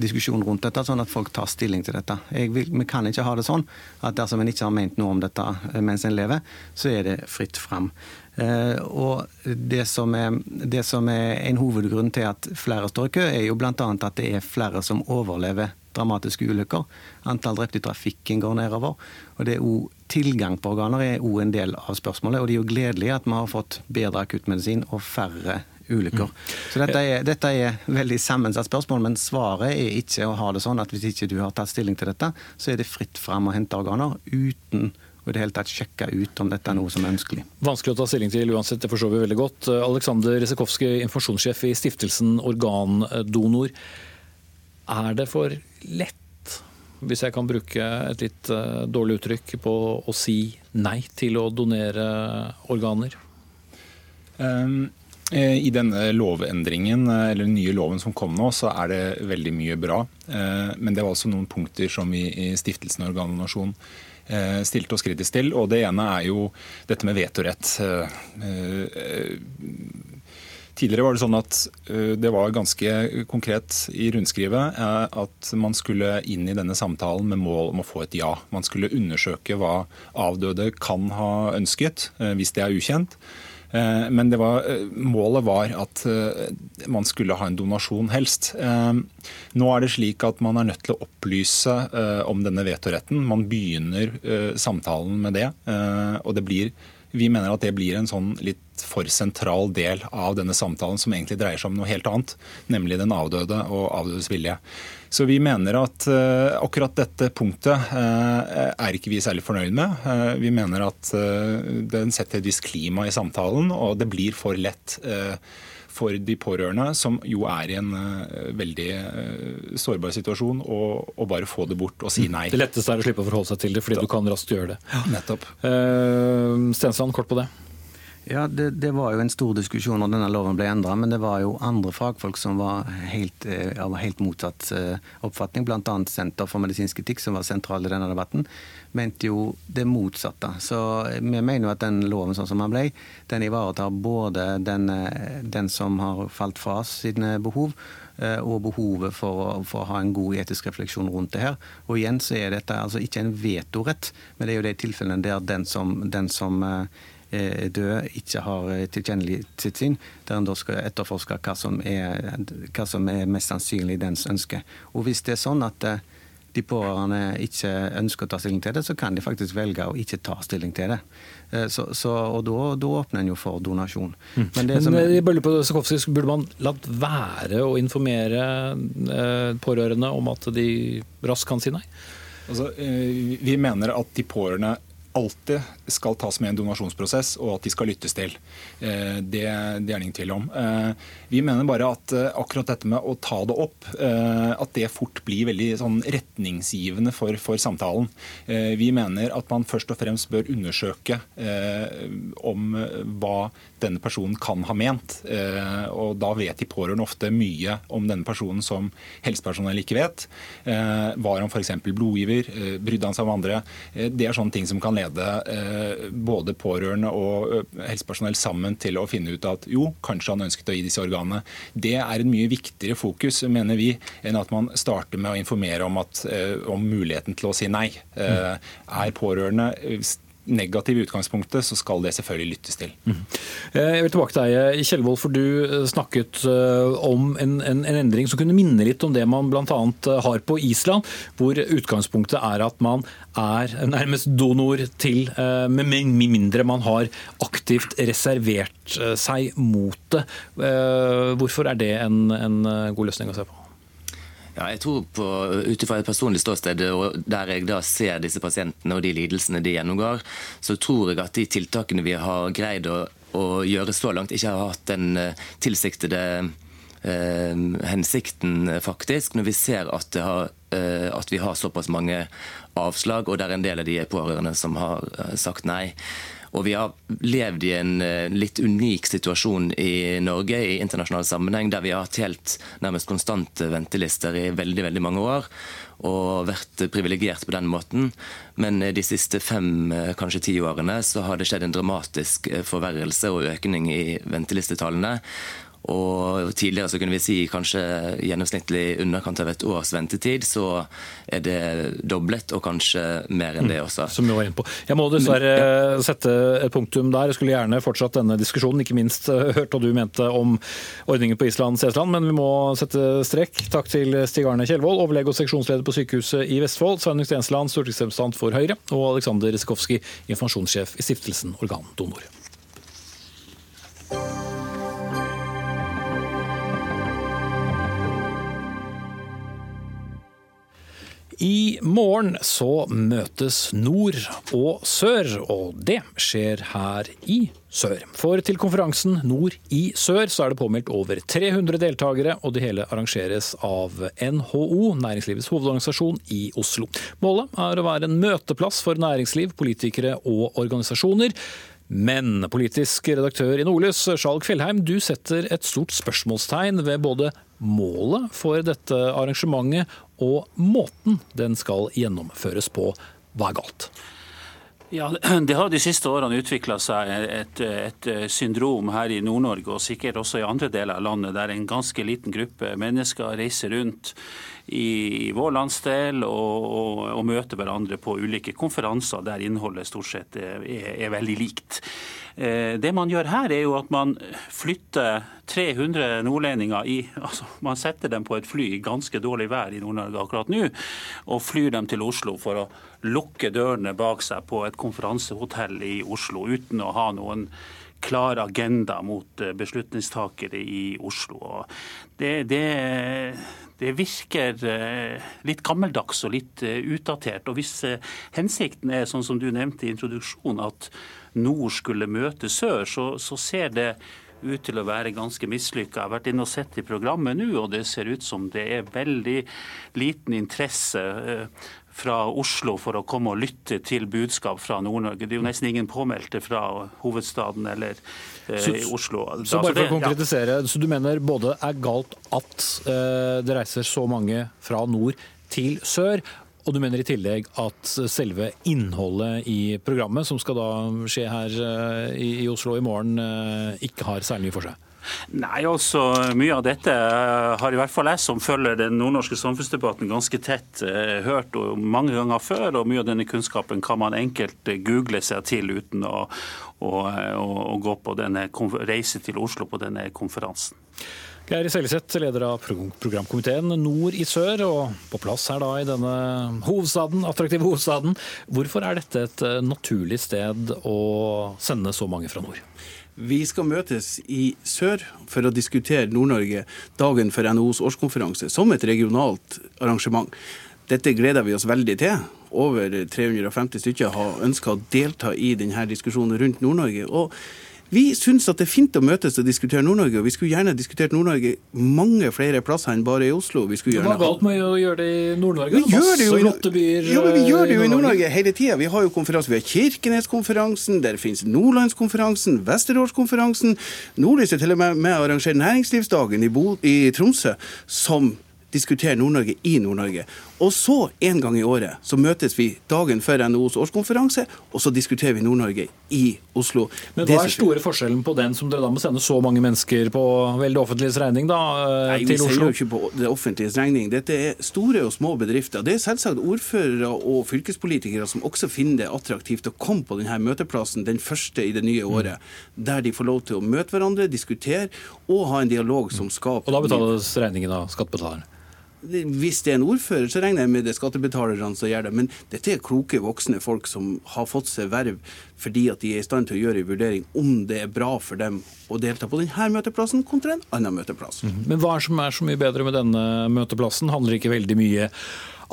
diskusjon rundt dette, sånn at folk tar stilling til dette. Vil, vi kan ikke ha det sånn at dersom en ikke har ment noe om dette eh, mens en lever, så er det fritt fram. Uh, og det som, er, det som, er, en hovedgrunn til at flere står i kø, er jo bl.a. at det er flere som overlever dramatiske ulykker. Antall drepte i trafikken går nedover. Og det er også, Tilgang på organer er òg en del av spørsmålet. Og det er jo gledelig at vi har fått bedre akuttmedisin og færre ulykker. Mm. Så dette er, dette er veldig sammensatt spørsmål, men svaret er ikke å ha det sånn at hvis ikke du har tatt stilling til dette, så er det fritt fram å hente organer uten og i det hele tatt sjekke ut om dette er noe som er ønskelig. Vanskelig å ta stilling til uansett, det forstår vi veldig godt. Aleksander Resekowski, informasjonssjef i stiftelsen Organdonor. Er det for lett, hvis jeg kan bruke et litt uh, dårlig uttrykk, på å si nei til å donere organer? Um, I denne lovendringen, eller den nye loven som kom nå, så er det veldig mye bra. Men det var også noen punkter som vi i Stiftelsen Organdonasjon stilte oss kritisk til. Og det ene er jo dette med vetorett. Tidligere var det sånn at eh, det var ganske konkret i rundskrivet eh, at man skulle inn i denne samtalen med mål om å få et ja. Man skulle undersøke hva avdøde kan ha ønsket, eh, hvis det er ukjent. Men var, målet var at man skulle ha en donasjon, helst. Nå er det slik at man er nødt til å opplyse om denne vetoretten. Man begynner samtalen med det. og det blir vi mener at det blir en sånn litt for sentral del av denne samtalen, som egentlig dreier seg om noe helt annet, nemlig den avdøde og avdødes vilje. Så vi mener at uh, akkurat dette punktet uh, er ikke vi særlig fornøyd med. Uh, vi mener at den setter et visst klima i samtalen, og det blir for lett for de pårørende, som jo er i en uh, veldig uh, sårbar situasjon, å bare få det bort og si nei. Det letteste er å slippe å forholde seg til det, fordi du kan raskt gjøre det. Ja, nettopp. Uh, Stensland, kort på det. Ja, det, det, var jo en stor diskusjon når denne loven ble endra, men det var jo andre fagfolk som var helt, av helt motsatt oppfatning, bl.a. Senter for medisinsk etikk, som var sentral i denne debatten mente jo det motsatte. Så vi mener jo at den loven sånn som den ble, den ivaretar både den, den som har falt fra sine behov, eh, og behovet for for å, ha en god etisk refleksjon rundt det her. Og igjen så er dette altså ikke en vetorett, men det er jo de tilfellene der den som, den som eh, er død, ikke har tilkjennelig sitt syn, der en da skal etterforske hva som, er, hva som er mest sannsynlig dens ønske. Og hvis det er sånn at eh, de pårørende ikke ønsker å ta stilling til det, så kan de faktisk velge å ikke ta stilling til det. Eh, så, så, og da, åpner en jo for donasjon. Mm. Men, det som, Men på Sokowski, burde man latt være å informere eh, pårørende om at de raskt kan si nei? Altså, eh, vi mener at de pårørende alltid skal tas med i en donasjonsprosess, og at de skal lyttes til. Eh, det, det, er det ingen tvil om. Eh, vi mener bare at eh, akkurat dette med å ta det opp, at det fort blir veldig sånn retningsgivende for, for, samtalen. Vi mener at man først og fremst bør undersøke om hva denne personen kan ha ment. Og da vet de pårørende ofte mye om denne personen som helsepersonell ikke vet. Var han f.eks. blodgiver? Brydde han seg om andre? Det er sånne ting som kan lede eh, både pårørende og eh, helsepersonell sammen til å finne ut at jo, kanskje han ønsket å gi disse organene. Det er en mye viktigere fokus, mener vi, enn at man starter med å informere om, at, eh, om muligheten til å si nei. Er pårørende negativ i utgangspunktet, så skal det selvfølgelig lyttes til. Mm. Jeg vil tilbake til deg, Kjellvold, for du eh, snakket eh, om en, en, en, endring som kunne minne litt om det man bl.a. har på Island, hvor utgangspunktet er at man er nærmest donor til, med mindre man har aktivt reservert seg mot det. Hvorfor er det en, en god løsning å se på? Ja, jeg tror på, Ut ifra et personlig ståsted, og der jeg da ser disse pasientene og de lidelsene de gjennomgår, så tror jeg at de tiltakene vi har greid å, å gjøre så langt, ikke har hatt den uh, tilsiktede eh, hensikten, faktisk. Når vi ser at, har, eh, at, vi har såpass mange avslag, og det er en del av de pårørende som har sagt nei. Og vi har levd i en eh, litt unik situasjon i Norge i internasjonal sammenheng, der vi har hatt helt nærmest konstante ventelister i veldig, veldig mange år. Og vært privilegert på den måten. Men de siste fem, eh, kanskje ti årene så har det skjedd en dramatisk eh, forverrelse og økning i ventelistetallene. Og Tidligere så kunne vi si kanskje gjennomsnittlig underkant av et års ventetid. Så er det doblet, og kanskje mer enn det mm. også. Som vi var inne på. Jeg må dessverre ja. sette et punktum der. Jeg skulle gjerne fortsatt denne diskusjonen, ikke minst eh, hørt hva du mente om ordningen på Island Sesland, men vi må sette strek. Takk til Stig Arne Kjellvold, overlege og seksjonsleder på sykehuset i Vestfold, Sveinung Stensland, stortingsrepresentant for Høyre, og Aleksander Riskowski, informasjonssjef i stiftelsen Organdonor. I morgen så møtes nord og sør, og det skjer her i sør. For til konferansen Nord i sør så er det påmeldt over 300 deltakere, og det hele arrangeres av NHO, næringslivets hovedorganisasjon i Oslo. Målet er å være en møteplass for næringsliv, politikere og organisasjoner. Men politisk redaktør i Nordlys, Skjalg Fjellheim, du setter et stort spørsmålstegn ved både målet for dette arrangementet og måten den skal gjennomføres på. Hva er galt? Ja, Det har de siste årene utvikla seg et, et, syndrom her i Nord-Norge, og sikkert også i andre deler av landet, der en ganske liten gruppe mennesker reiser rundt i vår landsdel og, og, og møter hverandre på ulike konferanser der innholdet stort sett er, er veldig likt. Eh, det man gjør her, er jo at man flytter 300 nordlendinger i altså Man setter dem på et fly i ganske dårlig vær i Nord-Norge akkurat nå, og flyr dem til Oslo for å lukke dørene bak seg på et konferansehotell i Oslo uten å ha noen klar agenda mot eh, beslutningstakere i Oslo. Det, det, det, virker eh, litt gammeldags og litt eh, utdatert. Og hvis hensikten er, sånn som du nevnte i introduksjonen, at nord skulle møte sør, så, så ser det ut til å være ganske mislykka. Jeg har vært inne og sett i programmet nå, og det ser ut som det er veldig liten interesse fra Oslo for å komme og lytte til budskap fra Nord-Norge. Det er jo nesten ingen påmeldte fra hovedstaden eller eh, så, Oslo. Så, så bare for å konkretisere, ja. så du mener både er galt at eh, det reiser så mange fra nord til sør, og du mener i tillegg at selve innholdet i programmet, som skal da skje her eh, i, i Oslo i morgen, eh, ikke har særlig mye for seg? Nei, altså Mye av dette har i hvert fall jeg som følger den nordnorske samfunnsdebatten ganske tett, eh, hørt mange ganger før. Og mye av denne kunnskapen kan man enkelt eh, google seg til uten å, å, å, gå på denne, reise til Oslo på denne konferansen. Geir Seljeseth, leder av programkomiteen Nord i sør, og på plass her da i denne hovedstaden, attraktive hovedstaden. Hvorfor er dette et eh, naturlig sted å sende så mange fra nord? Vi skal møtes i sør for å diskutere Nord-Norge dagen for NHOs årskonferanse som et regionalt arrangement. Dette gleder vi oss veldig til. Over 350 stykker har ønska å delta i denne diskusjonen rundt Nord-Norge. og vi syns at det er fint å møtes og diskutere Nord-Norge, og vi skulle gjerne diskutert Nord-Norge mange flere plasser enn bare i Oslo. Vi Hva er galt med å gjøre det i Nord-Norge? Vi, gjør det jo, ja, vi gjør det jo i Nord-Norge hele tida. Vi har jo konferanser. Vi har Kirkeneskonferansen, der finnes Nordlandskonferansen, Vesterålskonferansen. Nordlys er til og med med å arrangere Næringslivsdagen i, Bo i Tromsø, som diskuterer Nord-Norge i Nord-Norge. Og så, en gang i året, så møtes vi dagen før NHOs årskonferanse, og så diskuterer vi Nord-Norge i Oslo. Men hva er store forskjellen på den som dere da må sende så mange mennesker på vel det offentliges regning, da, eh, Nei, til Oslo? Nei, vi sender jo ikke på det offentliges regning. Dette er store og små bedrifter. Det er selvsagt ordførere og fylkespolitikere som også finner det attraktivt å komme på denne møteplassen den første i det nye året, mm. der de får lov til å møte hverandre, diskutere og ha en dialog som skaper Og da betales regningen av skattebetalerne? Hvis det er en ordfører, så regner jeg med det er skattebetalerne som gjør det. Men dette er kloke, voksne folk som har fått seg verv fordi at de er i stand til å gjøre en vurdering om det er bra for dem å delta på denne møteplassen kontra en annen møteplass. Mm Men hva er som er så mye bedre med denne møteplassen? Handler ikke veldig mye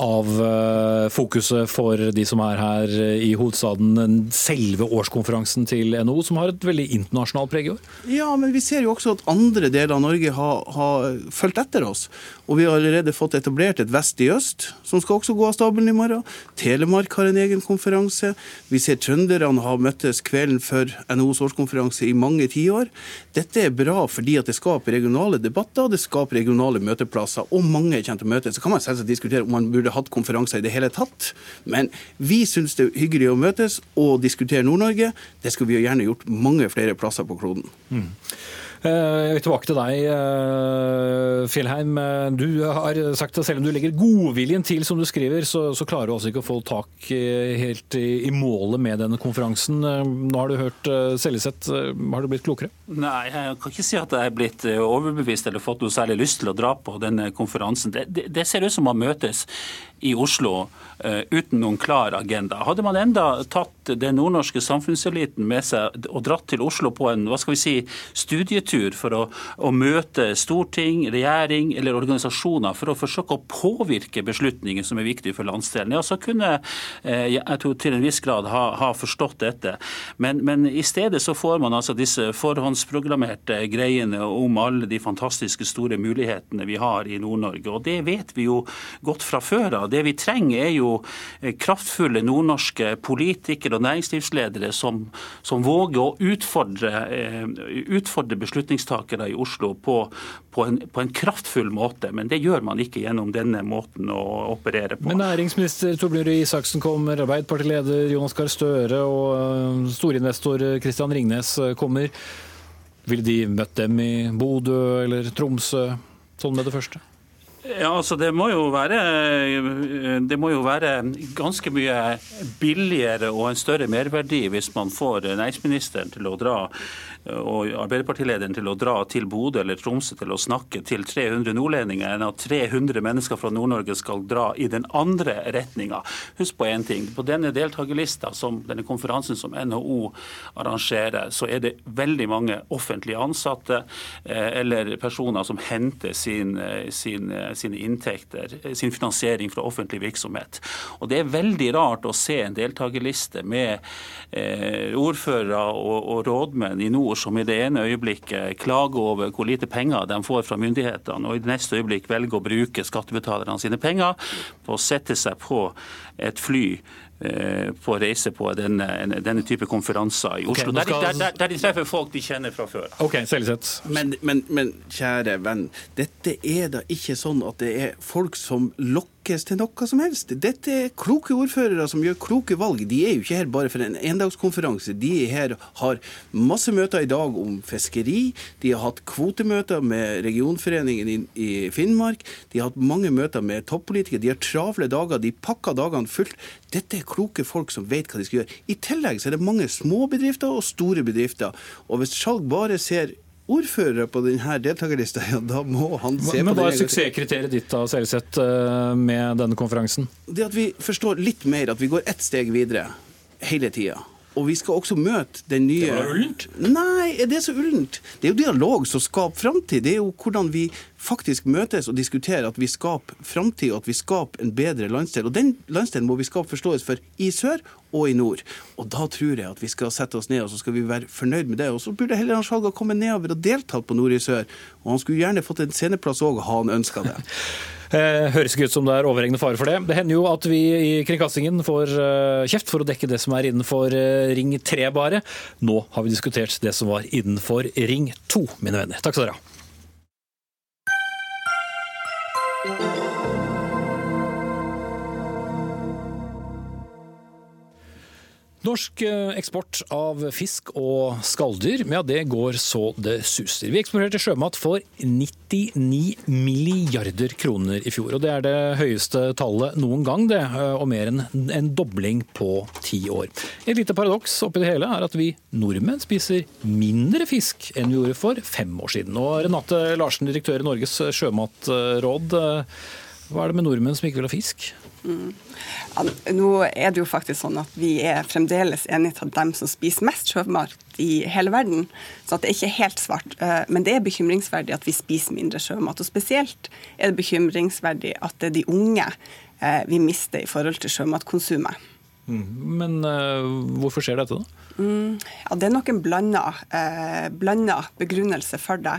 av eh, fokuset for de som er her i hovedstaden, selve årskonferansen til NHO, som har et veldig internasjonalt preg i år? Ja, men vi ser jo også at andre deler av Norge har, har fulgt etter oss. Og vi har allerede fått etablert et Vest i øst, som skal også gå av stabelen i morgen. Telemark har en egen konferanse. Vi ser trønderne har møttes kvelden før NHOs årskonferanse i mange tiår. Dette er bra fordi at det skaper regionale debatter, det skaper regionale møteplasser, og mange kommer til å møtes. Så kan man selvsagt diskutere om man burde hatt konferanser i det hele tatt. Men vi syns det er hyggelig å møtes og diskutere Nord-Norge. Det skulle vi gjerne gjort mange flere plasser på kloden. Mm. Eh, jeg vil tilbake til deg, eh, Fjellheim. Eh, du har sagt at selv om du legger godviljen til, som du skriver, så, så klarer du altså ikke å få tak helt i, i, målet med denne konferansen. Nå har du hørt Seljeseth. Har du blitt klokere? Nei, jeg kan ikke si at jeg er blitt overbevist eller fått noe særlig lyst til å dra på denne konferansen. Det, det, det ser ut som man møtes i Oslo uh, uten noen klar agenda. Hadde man enda tatt den nordnorske samfunnseliten med seg og dratt til Oslo på en hva skal vi si, studietur for å, å møte storting, regjering eller organisasjoner for å forsøke å påvirke beslutninger som er viktige for landsdelen. Ja, så kunne eh, jeg tror til en viss grad ha, ha forstått dette. Men, men, i stedet så får man altså disse forhåndsprogrammerte greiene om alle de fantastiske store mulighetene vi har i Nord-Norge. Og det vet vi jo godt fra før av. Det vi trenger er jo eh, kraftfulle nordnorske politikere og næringslivsledere som, som våger å utfordre, eh, utfordre beslutningstakere i Oslo på, på, en, på, en, kraftfull måte. Men det gjør man ikke gjennom denne måten å operere på. Men næringsminister Torbjørn Røe Isaksen kommer, Arbeiderpartileder Jonas Gahr Støre og eh, storinvestor Kristian Ringnes kommer. Ville de møtt dem i Bodø eller Tromsø, sånn med det første? Ja, altså det må, være, det må jo være ganske mye billigere og en større merverdi hvis man får næringsministeren til å dra og Arbeiderpartilederen til å dra til Bodø eller Tromsø til å snakke til 300 nordlendinger, enn at 300 mennesker fra Nord-Norge skal dra i den andre retninga. Husk på én ting. På denne deltakerlista, som denne konferansen som NHO arrangerer, så er det veldig mange offentlige ansatte eh, eller personer som henter sin, eh, sin, eh, sine inntekter, sin finansiering fra offentlig virksomhet. Og Det er veldig rart å se en deltakerliste med eh, ordførere og, og rådmenn i nord som i det ene øyeblikket klager over hvor lite penger de får fra myndighetene, og i det neste øyeblikk velger å bruke skattebetalerne sine penger på å sette seg på et fly Eh, på å reise på denne, denne type konferanser i Oslo. Okay, skal... der, der, der, de treffer folk de kjenner fra før. Ok, Selvsett. Men, men, men, kjære venn, dette er da ikke sånn at det er folk som lokkes til noe som helst. Dette er kloke ordførere som gjør kloke valg. De er jo ikke her bare for en endagskonferanse. De er her, har masse møter i dag om fiskeri. De har hatt kvotemøter med regionforeningen i, Finnmark. De har hatt mange møter med toppolitikere. De har travle dager. De pakker dagene fullt. Dette er kloke folk som vet hva de skal gjøre. I tillegg så er det mange små bedrifter og store bedrifter. Og hvis Skjalg bare ser ordførere på denne deltakerlista, ja, da må han se Men, på det. Men Hva er suksesskriteriet ditt da, Selvsett, eh, med denne konferansen? Det at vi forstår litt mer, at vi går ett steg videre hele tida. Og vi skal også møte den nye Det var ullent? Nei, er det så ullent? Det er jo dialog som skaper framtid. Det er jo hvordan vi faktisk møtes og diskuterer at vi skaper framtid, og at vi skaper en bedre landsdel. Og den landsdelen må vi skape forståelse for i sør og i nord. Og da tror jeg at vi skal sette oss ned og så skal vi være fornøyd med det. Og så burde heller Hans Halga komme nedover og deltatt på Nord i sør. Og han skulle gjerne fått en sceneplass òg, ha han ønska det. Eh, høres ikke ut som det er overhengende fare for det. Det hender jo at vi i kringkastingen får eh, kjeft for å dekke det som er innenfor eh, ring 3 bare. Nå har vi diskutert det som var innenfor ring 2, mine venner. Takk skal dere ha. Norsk eh, eksport av fisk og skalldyr ja, det går så det suser. Vi eksporterte sjømat for 99 milliarder kroner i fjor. og Det er det høyeste tallet noen gang, det, eh, og mer enn en dobling på ti år. Et lite paradoks oppi det hele er at vi nordmenn spiser mindre fisk enn vi gjorde for fem år siden. Og Renate Larsen, direktør i Norges sjømatråd, eh, hva er det med nordmenn som ikke vil ha fisk? Mm. Ja, nå er det jo faktisk sånn at vi er fremdeles enige til dem som spiser mest sjømat i hele verden. Så det er ikke helt svart. Eh, men det er bekymringsverdig at vi spiser mindre sjømat. Og spesielt er det bekymringsverdig at det er de unge eh, vi mister i forhold til sjømatkonsumet. Mm. Men uh, hvorfor skjer dette, da? Mm, ja, Det er nok en blanda, eh, blanda begrunnelse for det.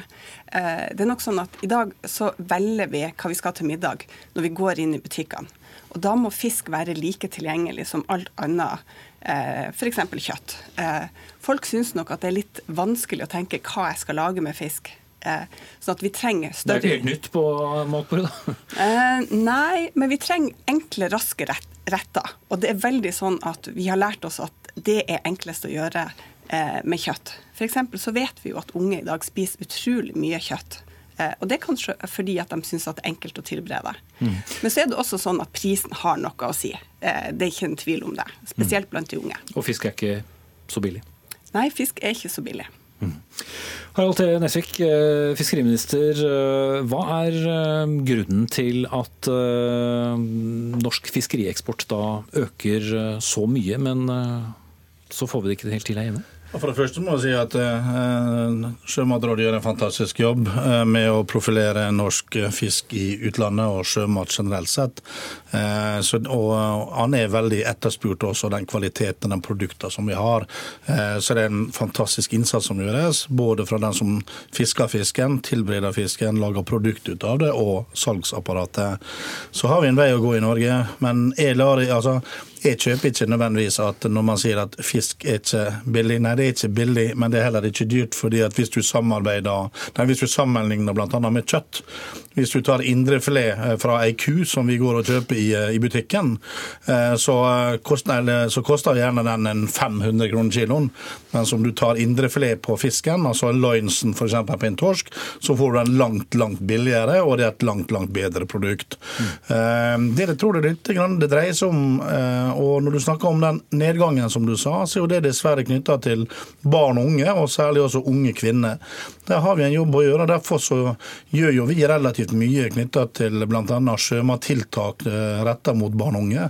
Eh, det er nok sånn at I dag så velger vi hva vi skal til middag når vi går inn i butikkene. Og Da må fisk være like tilgjengelig som alt annet, eh, f.eks. kjøtt. Eh, folk syns nok at det er litt vanskelig å tenke hva jeg skal lage med fisk. Eh, sånn at vi trenger større... Det er ikke helt nytt på matbordet, da? Eh, nei, men vi trenger enkle, raske retter. Og det er veldig sånn at vi har lært oss at det er enklest å gjøre eh, med kjøtt. F.eks. så vet vi jo at unge i dag spiser utrolig mye kjøtt. Eh, og det er kanskje fordi at de syns det er enkelt å tilberede. Mm. Men så er det også sånn at prisen har noe å si. Eh, det er ikke en tvil om det. Spesielt blant de unge. Og fisk er ikke så billig? Nei, fisk er ikke så billig. Mm. Harald T. Nesvik, eh, fiskeriminister. Hva er grunnen til at norsk fiskerieksport da øker så mye, men så får vi det ikke helt til her hjemme? For det første må jeg si at eh, Sjømatrådet gjør en fantastisk jobb eh, med å profilere norsk fisk i utlandet og sjømat generelt sett. Eh, så, og han er veldig etterspurt også, den kvaliteten og produktene som vi har. så det er en fantastisk innsats som gjøres, både fra den som fisker fisken, tilbereder fisken, lager produkt ut av det, og salgsapparatet. Så har vi en vei å gå i Norge, men jeg lar, altså, jeg kjøper ikke nødvendigvis at når man sier at fisk er ikke billig. Nei, det er ikke billig, men det er heller ikke dyrt. fordi at hvis du samarbeider, nei, hvis du sammenligner bl.a. med kjøtt Hvis du tar indrefilet eh, fra ei ku som vi går og kjøper i, eh, i butikken, eh, så koster, så koster gjerne den en 500 kroner kiloen. Men som du tar indrefilet på fisken, altså loinsen f.eks. på en torsk, så får du den langt, langt billigere, og det er et langt, langt bedre produkt. Mm. Det jeg tror det, det dreier seg om og når du snakker om den nedgangen som du sa, så er jo det dessverre knytta til barn og unge, og særlig også unge kvinner. Der har vi en jobb å gjøre. Derfor så gjør jo vi relativt mye knytta til bl.a. sjømattiltak eh, retta mot barn og unge.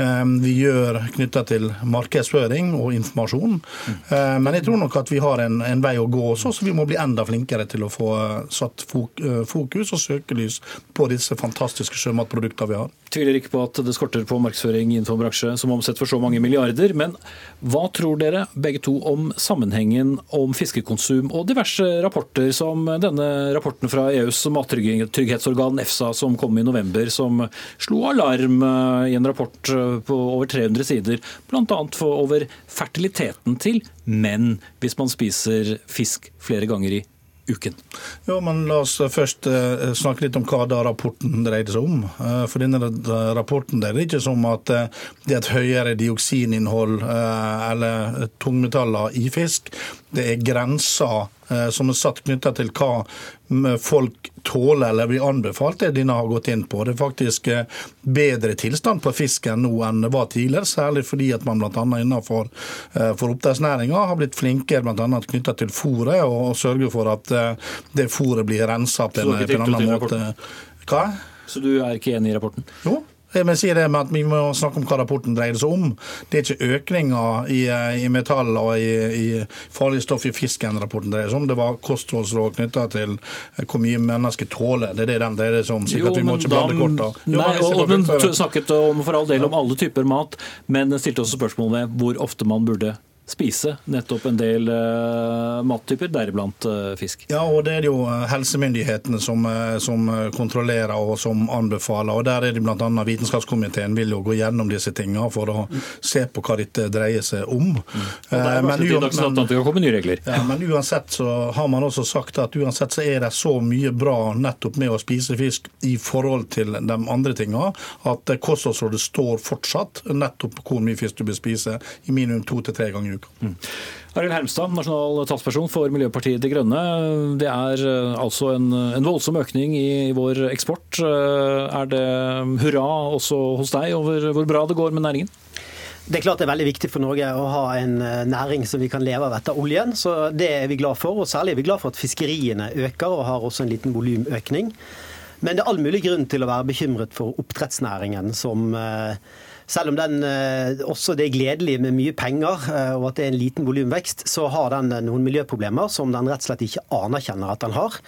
Ehm, vi gjør knytta til markedsføring og informasjon. Ehm, men jeg tror nok at vi har en, en vei å gå også, så vi må bli enda flinkere til å få satt eh, fokus og søkelys på disse fantastiske sjømatproduktene vi har. Tviler ikke på at det skorter på markedsføring innenfor en bransje som omsetter for så mange milliarder. Men hva tror dere begge to om sammenhengen om fiskekonsum og diverse rapporter, som denne rapporten fra EUs mattrygghetsorgan EFSA som kom i november, som slo alarm eh, i en rapport eh, på over 300 sider, bl.a. over fertiliteten til menn hvis man spiser fisk flere ganger i uken. Jo, men La oss først uh, snakke litt om hva da rapporten dreide seg om. Uh, for denne rapporten er ikke som at det er et høyere dioksininnhold eller tungmetaller i fisk. Det er grenser Eh, som er satt knytta til hva folk tåler eller blir anbefalt, det denne har gått inn på. Det er faktisk eh, bedre tilstand på fisken nå enn det var tidligere, særlig fordi at man bl.a. innenfor eh, for oppdrettsnæringa har blitt flinkere bl.a. knytta til fôret, og sørger for at det fôret blir rensa på en, på en annen måte. Hva? Så du er ikke enig i rapporten? Jo, jeg si det med at Vi må snakke om hva rapporten dreier seg om. Det er ikke økninger i, i metall og i, i farlige stoff i fisken rapporten dreier seg om. Det var kostholdsråd knytta til hvor mye mennesker tåler. Det er det den dreier seg om. Jo, vi må ikke blande korta. Nei, og, og Den snakket om for all del om alle typer mat, men den stilte også spørsmål ved hvor ofte man burde spise nettopp en del uh, mattyper, deriblant uh, fisk. Ja, og det er det jo eh, helsemyndighetene som, som, kontrollerer og som anbefaler. og Der er det bl.a. Vitenskapskomiteen vil jo gå gjennom disse tingene for å se på hva dette dreier seg om. Mm. Men, men, ja, men uansett så har man også sagt at uansett så er det så mye bra nettopp med å spise fisk i forhold til de andre tingene, at kostholdsrådet står fortsatt nettopp på hvor mye fisk du bør spise, i minimum to til tre ganger uka. Mm. Arild Hermstad, nasjonal talsperson for Miljøpartiet De Grønne. Det er eh, altså en, en, voldsom økning i vår eksport. Eh, er det hurra også hos deg over hvor bra det går med næringen? Det er klart det er veldig viktig for Norge å ha en eh, næring som vi kan leve av etter oljen. så Det er vi glad for. og Særlig er vi glad for at fiskeriene øker og har også en liten volumøkning. Men det er all mulig grunn til å være bekymret for oppdrettsnæringen, som selv om den eh, også det er gledelig med mye penger eh, og at det er en liten volumvekst, så har den eh, noen miljøproblemer som den rett og slett ikke anerkjenner at den har.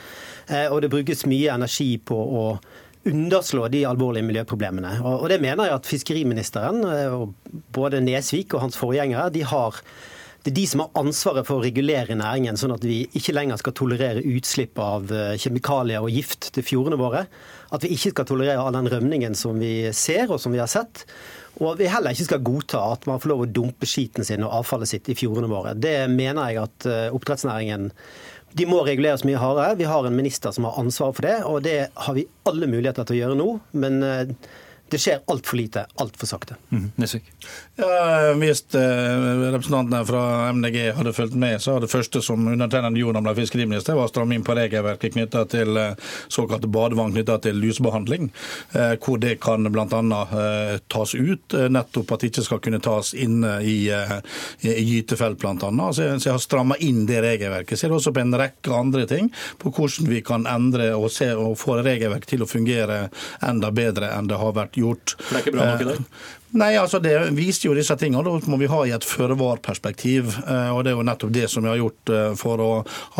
Og det brukes mye energi på å underslå de alvorlige miljøproblemene. Og det mener jeg at fiskeriministeren, både Nesvik og hans forgjengere, de har det er de som har ansvaret for å regulere næringen, sånn at vi ikke lenger skal tolerere utslipp av kjemikalier og gift til fjordene våre. At vi ikke skal tolerere all den rømningen som vi ser og som vi har sett. Og vi heller ikke skal godta at man får lov å dumpe skiten sin og avfallet sitt i fjordene våre. Det mener jeg at eh, oppdrettsnæringen de må reguleres mye hardere. Vi har en minister som har ansvar for det, og det har vi alle muligheter til å gjøre nå. Men eh, det skjer altfor lite, altfor sakte. Mm, Nesvik? Ja, hvis eh, representantene fra MDG hadde fulgt med, så det første som undertegnede gjorde da ble fiskeriminister, var å stramme inn på regelverket knytta til eh, såkalte badevann knytta til lusebehandling. Eh, hvor det kan bl.a. tas ut, nettopp at det ikke skal kunne tas inne i, i gytefelt bl.a. Så jeg har stramma inn det regelverket. Ser også på en rekke andre ting på hvordan vi kan endre og, se, og få regelverket til å fungere enda bedre enn det har vært gjort. For det er ikke bra nok i dag? Nei, altså Det viser jo disse tingene. Da må vi ha i et føre-var-perspektiv. Eh, og Det er jo nettopp det som vi har gjort eh, for å,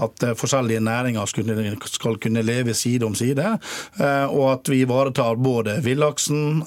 at eh, forskjellige næringer skal kunne leve side om side. Og at vi ivaretar både villaksen,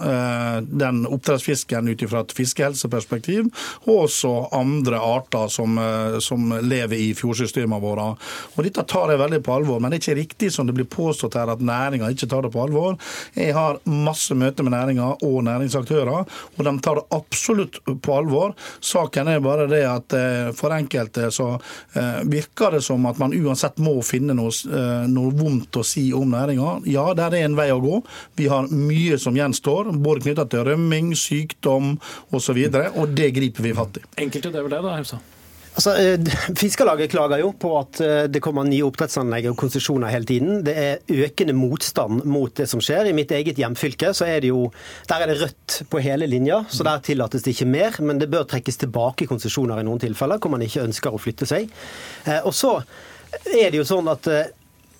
den oppdrettsfisken ut fra et fiskehelseperspektiv, og også andre arter som, som lever i fjordsystemene våre. Og Dette tar jeg veldig på alvor, men det er ikke riktig som det blir påstått her at næringa ikke tar det på alvor. Jeg har masse møter med næringa og næringsaktører og de tar det absolutt på alvor. Saken er bare det at eh, for enkelte så eh, virker det som at man uansett må finne noe, eh, noe vondt å si om næringa. Ja, der er en vei å gå. Vi har mye som gjenstår, både knytta til rømming, sykdom osv., og, så videre, og det griper vi fatt i. Enkelte, det er vel det, da, Hemsa? Altså, eh, Fiskarlaget klager jo på at eh, det kommer nye oppdrettsanlegg og konsesjoner hele tiden. Det er økende motstand mot det som skjer. I mitt eget hjemfylke så er det jo, der er det rødt på hele linja, så der tillates det ikke mer. Men det bør trekkes tilbake konsesjoner i noen tilfeller hvor man ikke ønsker å flytte seg. Eh, og så er det jo sånn at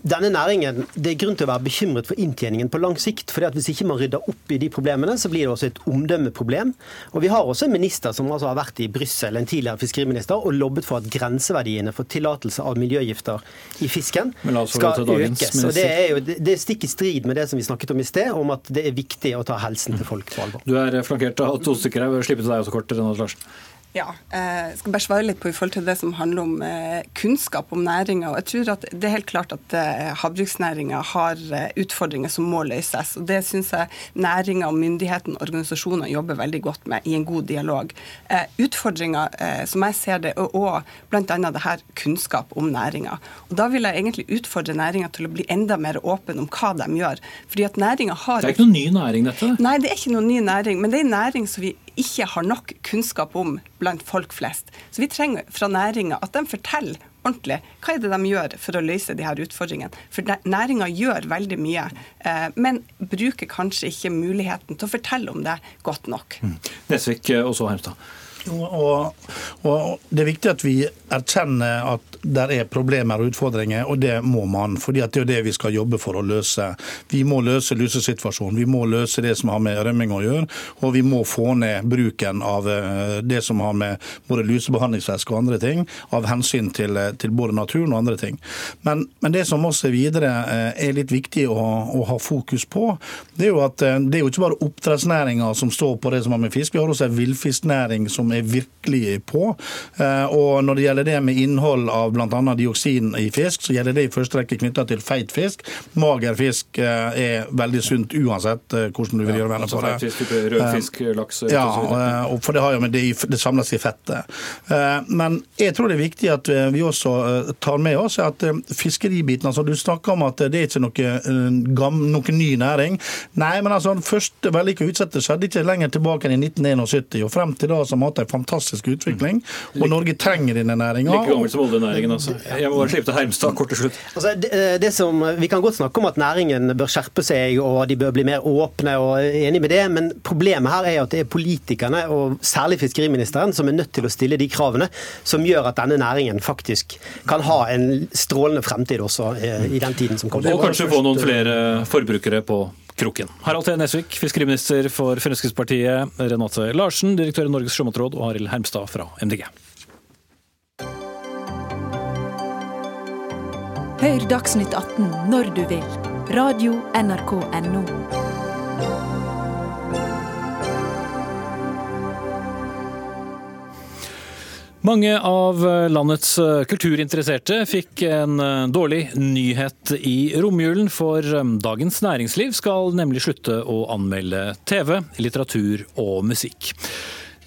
denne næringen, Det er grunn til å være bekymret for inntjeningen på lang sikt. fordi at Hvis ikke man rydder opp i de problemene, så blir det også et omdømmeproblem. Og Vi har også en minister som altså har vært i Brussel, en tidligere fiskeriminister, og lobbet for at grenseverdiene for tillatelse av miljøgifter i fisken skal økes. Og Det er jo det er stikk i strid med det som vi snakket om i sted, om at det er viktig å ta helsen til folk på alvor. Du er flankert av to stykker her. Slippe til deg også kort, Renate Larsen. Ja, eh, jeg skal bare svare litt på i forhold til det som handler om eh, kunnskap om næringa. Jeg tror at det er helt klart at eh, havbruksnæringa har utfordringer som må løses. og Det syns jeg næringa, myndighetene og organisasjoner jobber veldig godt med i en god dialog. Utfordringa, som jeg ser det, er òg bl.a. det her kunnskap om næringa. Da vil jeg egentlig utfordre næringa til å bli enda mer åpen om hva de gjør. Fordi at næringa har... Det er ikke noen ny næring, dette? Nei, det er ikke noen ny næring. Men det er en næring som vi ikke har nok kunnskap om blant folk flest. Så vi trenger fra næringa at de forteller ordentlig hva er det de gjør for å løse de her utfordringene. For næringa gjør veldig mye, eh, men bruker kanskje ikke muligheten til å fortelle om det godt nok. Mm. Nesvik også og Hermstad. Og, og, Det er viktig at vi erkjenner at det er problemer og utfordringer, og det må man. fordi Det er det vi skal jobbe for å løse. Vi må løse lusesituasjonen, vi må løse det som har med rømming å gjøre, og vi må få ned bruken av eh, det som har med både lusebehandlingsvæske og andre ting, av hensyn til, eh, til, både naturen og andre ting. Men, men, det som også videre eh, er litt viktig å, å, ha fokus på, det er jo at det er jo ikke bare oppdrettsnæringa som står på det som har med fisk. Vi har også en villfisknæring som er virkelig på. Eh, og Når det gjelder det med innhold av bl.a. dioksin i fisk, så gjelder det i første rekke knytta til feit fisk. Mager fisk eh, er veldig sunt uansett eh, hvordan du vil gjøre vennene på det. Fisk, rødfisk, laks Ja, for det har jo med det, det samles i fettet. Men jeg tror det er viktig at vi også tar med oss at fiskeribiten altså Du snakker om at det er ikke noe, noe ny næring. Nei, men altså, den første vellykka utsettet skjedde ikke lenger tilbake enn i 1971. og Frem til da så måtte en fantastisk utvikling. Og Norge trenger denne næringa. Like gammel som oljenæringen, altså. Jeg må bare slippe til Hermstad kort til slutt. Altså, det, eh, det som, vi kan godt snakke om at næringen bør skjerpe seg og de bør bli mer åpne, og enig med det, men problemet her er at det er politikerne, og særlig fiskeriministeren, som er nødt til å stille de kravene som gjør at denne næringen faktisk kan ha en strålende fremtid også eh, i den tiden som kommer. Og kanskje få noen flere forbrukere på kroken. Harald T. Nesvik, fiskeriminister for Fremskrittspartiet, Renate Larsen, direktør i Norges sjømatråd, og Arild Hermstad fra MDG. Hør Dagsnytt 18 når du vil. Radio NRK Radio.nrk.no. Mange av landets kulturinteresserte fikk en eh, dårlig nyhet i romjulen, for eh, Dagens Næringsliv skal nemlig slutte å anmelde TV, litteratur og musikk.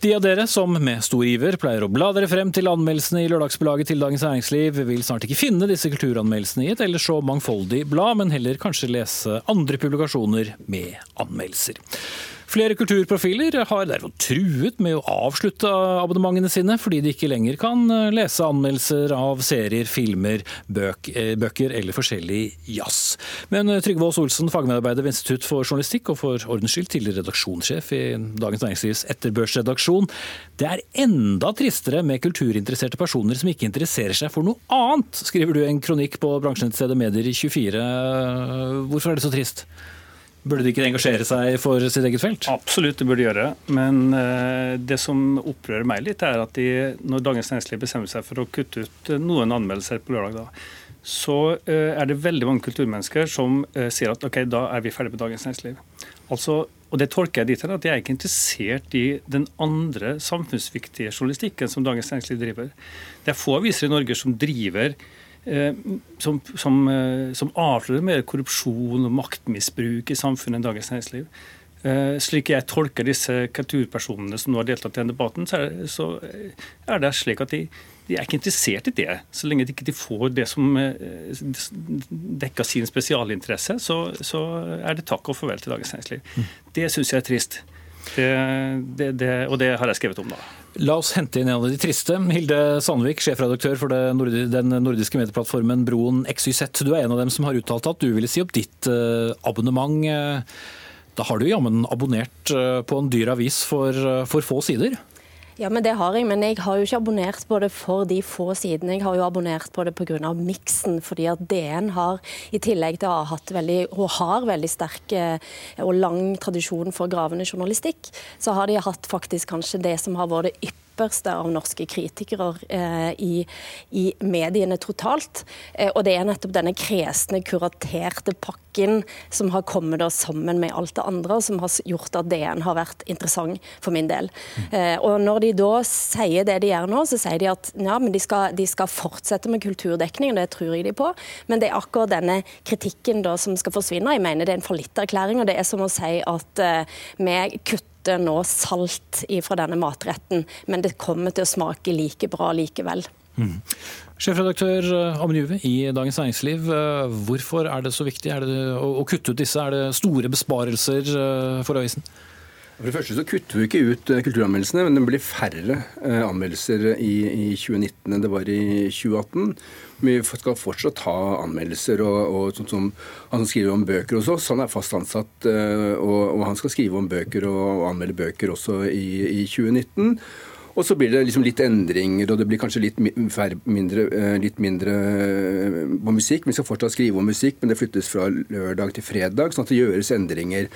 De av dere som med stor iver pleier å bla dere frem til anmeldelsene i lørdagsbelaget til Dagens Næringsliv, vil snart ikke finne disse kulturanmeldelsene i et ellers så mangfoldig blad, men heller kanskje lese andre publikasjoner med anmeldelser. Flere kulturprofiler har derfor truet med å avslutte abonnementene sine, fordi de ikke lenger kan eh, lese anmeldelser av serier, filmer, bøk, eh, bøker eller forskjellig jazz. Men eh, Trygve Aas Olsen, fagmedarbeider ved Institutt for journalistikk og for ordens skyld tidligere redaksjonssjef i Dagens Næringslivs etterbørsredaksjon. Det er enda tristere med kulturinteresserte personer som ikke interesserer seg for noe annet, skriver du en kronikk på bransjenettstedet Medier i 24. Hvorfor er det så trist? Burde de ikke engasjere seg for sitt eget felt? Absolutt, det burde de gjøre. Men uh, det som opprører meg litt, er at de, når Dagens Næringsliv bestemmer seg for å kutte ut noen anmeldelser på lørdag, da, så uh, er det veldig mange kulturmennesker som uh, sier at ok, da er vi ferdig med Dagens Næringsliv. Altså, og Det tolker jeg dit hen at jeg er ikke interessert i den andre samfunnsviktige journalistikken som Dagens Næringsliv driver. Det er få aviser i Norge som driver Eh, som, som, eh, som avslører mer korrupsjon og maktmisbruk i samfunnet enn Dagens Næringsliv. Eh, slik jeg tolker disse kulturpersonene som nå har deltatt i denne debatten, så er, det, så er det slik at de, de, er ikke interessert i det. Så lenge de ikke får det som dekker sin spesialinteresse, så, så, er det takk og farvel til Dagens Næringsliv. Mm. Det syns jeg er trist. Det, det, og det har jeg skrevet om, da. La oss hente inn en av de triste. Hilde Sandvik, sjefredaktør for den nordiske medieplattformen Broen XYZ. Du er en av dem som har uttalt at du ville si opp ditt eh, abonnement. Da har du jammen abonnert eh, på en dyr avis for, eh, for få sider? Ja, men det har jeg. Men jeg har jo ikke abonnert på det for de få sidene. Jeg har jo abonnert på det pga. miksen. Fordi at DN har, i tillegg til å ha hatt veldig, og har veldig sterk og lang tradisjon for gravende journalistikk, så har de hatt faktisk kanskje det som har vært det ypperste av norske kritikere eh, i, i, mediene totalt. Eh, og det er nettopp denne kresne, kuraterte pakken som har kommet da sammen med alt det andre, som har gjort at DN har vært interessant for min del. Eh, og når de da sier det de gjør nå, så sier de at ja, men de skal, de skal fortsette med kulturdekning, og det tror jeg de på. Men det er akkurat denne kritikken da som skal forsvinne. Jeg mener det er en fallitterklæring, og det er som å si at vi kutter kutter nå salt fra denne matretten, men det kommer til å smake like bra likevel. Mm. Sjefredaktør eh, Amund Juve i Dagens Næringsliv, eh, hvorfor er det så viktig det, å kutte ut disse? Er det store besparelser eh, for avisen? For det første så kutter vi ikke ut kulturanmeldelsene, men det blir færre anmeldelser i, i 2019 enn det var i 2018. Vi skal fortsatt ha anmeldelser. og, og sånn som Han som skriver om bøker hos oss, han er fast ansatt. Eh, og, og, han skal skrive om bøker og anmelde bøker også i, i 2019. Og så blir det liksom litt endringer, og det blir kanskje litt mindre, eh, litt mindre eh, på musikk. Vi skal fortsatt skrive om musikk, men det flyttes fra lørdag til fredag, sånn at det gjøres endringer.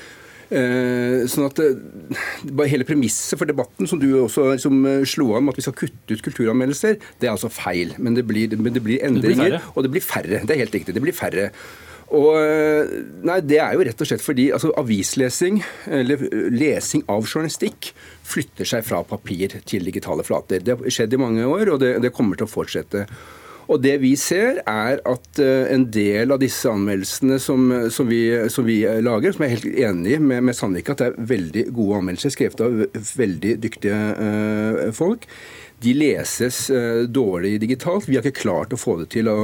Eh, sånn at bare eh, Hele premisset for debatten som du også liksom, slo an, at vi skal kutte ut kulturanmeldelser, det er altså feil. Men det blir, men det blir endringer, det blir og det blir færre. Det er helt riktig. Det blir færre. Og nei, Det er jo rett og slett fordi altså, avislesing, eller lesing av journalistikk, flytter seg fra papir til digitale flater. Det har skjedd i mange år, og det, det kommer til å fortsette. Og det vi ser, er at eh, en del av disse anmeldelsene som, som, vi, som vi, lager, som jeg er helt enig med, med Sandvika at det er veldig gode anmeldelser, skrevet av veldig dyktige uh, folk, de leses dårlig digitalt. Vi har ikke klart å få det til å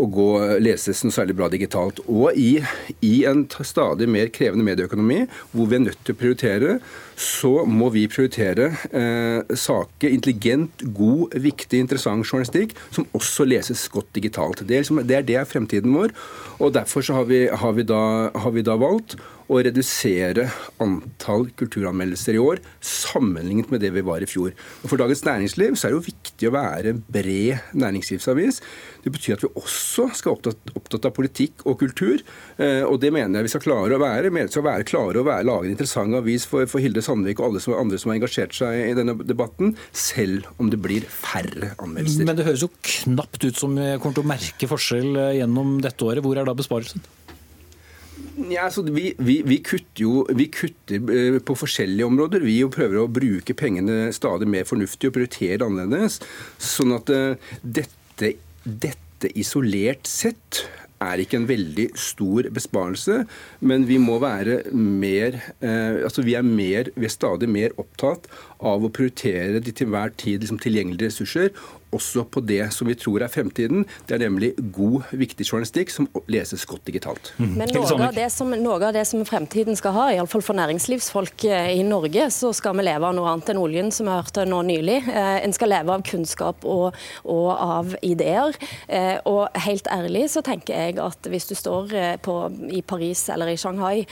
å gå leses noe særlig bra digitalt. Og i, i, en stadig mer krevende medieøkonomi, hvor vi er nødt til å prioritere, så må vi prioritere eh, saker, intelligent, god, viktig, interessant journalistikk som også leses godt digitalt. Det er, liksom, det er, det er fremtiden vår. og Derfor har vi, har, vi da, har vi da valgt å redusere antall kulturanmeldelser i år sammenlignet med det vi var i fjor. Og For Dagens Næringsliv så er det jo viktig å være bred næringslivsavis. Det betyr at vi også skal opptatt, opptatt av politikk og kultur. Eh, og det mener jeg vi skal klare å være. Vi skal være klare å være, lage en interessant avis for, for Hilde Sandvik og alle som, andre som har engasjert seg i denne debatten, selv om det blir færre anmeldelser. Men det høres jo knapt ut som vi kommer til å merke forskjell eh, gjennom dette året. Hvor er da besparelsen? Ja, altså, vi, vi, vi, kutter jo vi kutter eh, på forskjellige områder. Vi prøver å bruke pengene stadig mer fornuftig og prioritere annerledes. Sånn at uh, dette, dette isolert sett er ikke en veldig stor besparelse, men vi må være mer eh, altså vi er, mer, vi er stadig mer opptatt av å prioritere de til hver tid liksom, tilgjengelige ressurser også på det som vi tror er fremtiden. Det er nemlig god, viktig journalistikk som leses godt digitalt. Mm. Men noe av, det som, noe av det som fremtiden skal ha, iallfall for næringslivsfolk eh, i Norge, så skal vi leve av noe annet enn oljen, som vi hørte nå nylig. Eh, en skal leve av kunnskap og, og av ideer. Eh, og helt ærlig så tenker jeg at hvis du står på, i Paris eller i Shanghai,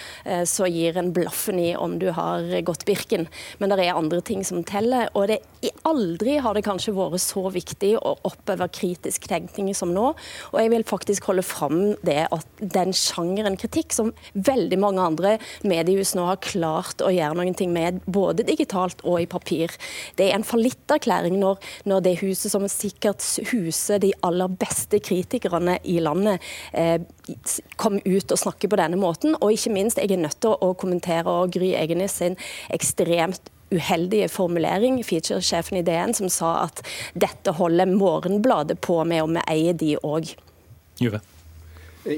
så gir en blaffen i om du har gått Birken. Men det er andre ting som teller. Og det, aldri har det kanskje vært så viktig viktig å oppøve kritisk tenkning som nå. Og jeg vil faktisk holde fram det at den sjangeren kritikk som veldig mange andre mediehus nå har klart å gjøre noen ting med, både digitalt og i papir. Det er en fallitterklæring når, når det huset som sikkert huser de aller beste kritikerne i landet, eh, kom ut og snakker på denne måten. Og ikke minst, jeg er nødt til å kommentere og Gry Egenes sin ekstremt uheldige formulering, featuresjefen i DN, som sa at dette holder Morgenbladet på med, og vi eier de òg.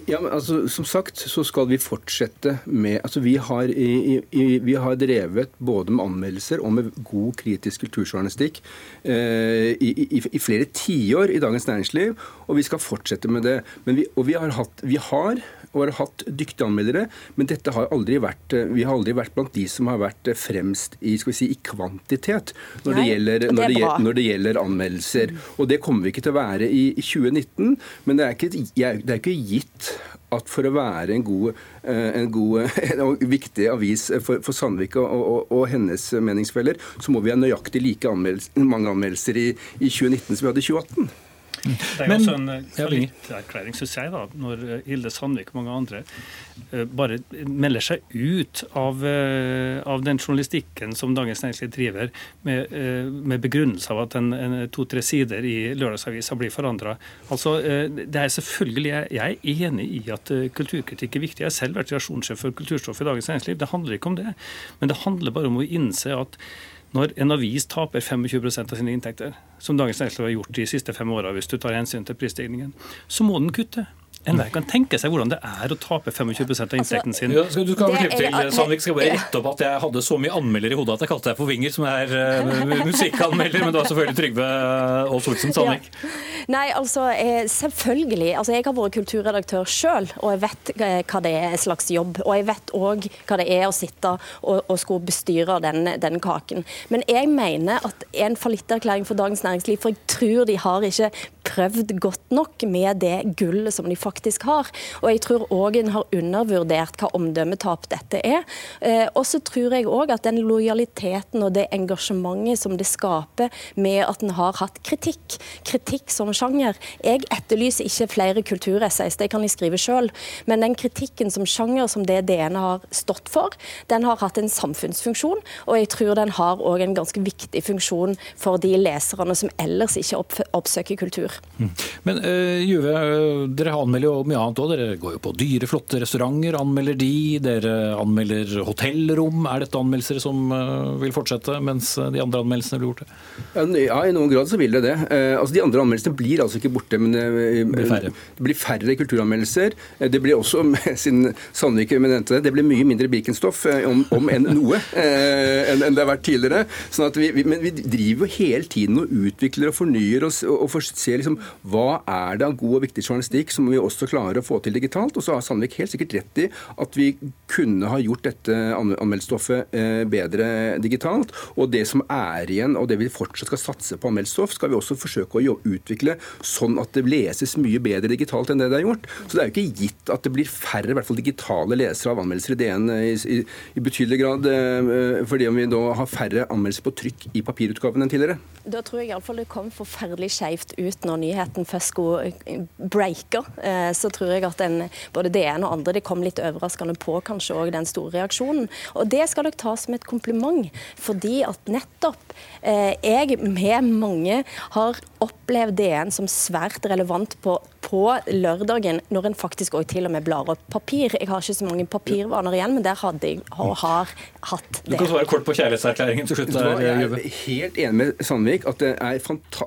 Ja, men altså, Som sagt så skal vi fortsette med altså Vi har, i, i, vi har drevet både med anmeldelser og med god kritisk kulturjournalistikk eh, i, i, flere tiår i Dagens Næringsliv, og vi skal fortsette med det. Men vi, og vi har, hatt, vi har og har hatt dyktige anmeldere, men dette har aldri vært, eh, vi har aldri vært blant de som har vært eh, fremst i, skal vi si, i kvantitet når, Nei, det gjelder, når, det, når det, gjelder, anmeldelser. Og det kommer vi ikke til å være i 2019, men det er ikke, det er ikke gitt at for å være en god, eh, en god en viktig avis for, for Sandvik og, og, og, hennes meningsfeller, så må vi ha nøyaktig like anmeldelser, mange anmeldelser i, i 2019 som vi hadde i 2018. Det er Men, også en eh, fallitterklæring, syns jeg, da, når eh, Hilde Sandvik og mange andre eh, bare melder seg ut av, av den journalistikken som Dagens Næringsliv driver, med, med begrunnelse av at to-tre sider i lørdagsavisa blir forandra. Altså, det er selvfølgelig, jeg er enig i at kulturkritikk er viktig. Jeg har selv vært reaksjonssjef for kulturstoff i Dagens Næringsliv. Det handler ikke om det. Men det handler bare om å innse at når en avis taper 25% av sine inntekter, som Dagens Næringsliv har gjort de siste fem åra, hvis du tar hensyn til prisstigningen, så må den kutte. Enhver kan tenke seg hvordan det er å tape 25% av inntekten altså, sin. Ja, skal, du skal slippe til, Sandvik, skal bare rette opp at jeg hadde så mye anmelder i hodet at jeg kalte deg for Vinger, som er uh, musikkanmelder, men det var selvfølgelig Trygve Aas Olsen Sandvik. Ja. Nei, altså eh, selvfølgelig. Altså, jeg har vært kulturredaktør sjøl, og jeg vet eh, hva det er en slags jobb. Og jeg vet òg hva det er å sitte og, og skulle bestyre den, den, kaken. Men jeg mener at en fallitterklæring for Dagens Næringsliv, for jeg tror de har ikke prøvd godt nok med det gullet som de faktisk har. Og jeg tror òg en har undervurdert hva omdømmetap dette er. Eh, og så tror jeg òg at den lojaliteten og det engasjementet som det skaper med at en har hatt kritikk, kritikk som sjanger Jeg etterlyser ikke flere kulturessays, det kan jeg skrive sjøl, men den kritikken som sjanger, som det DN har stått for, den har hatt en samfunnsfunksjon, og jeg tror den har òg en ganske viktig funksjon for de leserne som ellers ikke oppsøker kultur. Mm. Men uh, Juve, dere anmelder jo mye annet òg. Dere går jo på dyre, flotte restauranter, anmelder de. Dere anmelder hotellrom. Er dette anmeldelser som uh, vil fortsette, mens eh, de andre anmeldelsene blir borte? Ja, i noen grad så vil det det. Uh, altså, de andre anmeldelsene blir altså ikke borte, men det blir færre, det blir færre kulturanmeldelser. Det blir også, siden Sandvik nevnte det, det blir mye mindre Birkenstoff, om, om enn noe, enn det har vært tidligere. Sånn vi, vi, men vi driver jo hele tiden og utvikler og fornyer oss og, og ser liksom, hva er det av god og viktig journalistikk som vi også klarer å få til digitalt. Og så har Sandvik helt sikkert rett i at vi kunne ha gjort dette anmeldestoffet eh, bedre digitalt. Og det som er igjen, og det vi fortsatt skal satse på anmeldestoff, skal vi også forsøke å utvikle sånn at det leses mye bedre digitalt enn det det er gjort. Så det er jo ikke gitt at det blir færre i hvert fall digitale lesere av anmeldelser i DN i, i, i betydelig grad, eh, fordi om vi da har færre anmeldelser på trykk i papirutgaven enn tidligere. Da tror jeg iallfall det kom forferdelig skjevt ut når nyheten først skulle eh, breake. Eh, så tror jeg at den, både ene og andre det kom litt overraskende på kanskje òg den store reaksjonen. Og det skal dere ta som et kompliment, fordi at nettopp jeg med mange har opplevd DN som svært relevant på på lørdagen, når en faktisk også til og med blar opp papir. Jeg har ikke så mange papirvaner igjen, men der hadde jeg og har hatt det. Du kan svare kort på kjærlighetserklæringen til slutt. Der, jeg er helt enig med Sandvik at det, er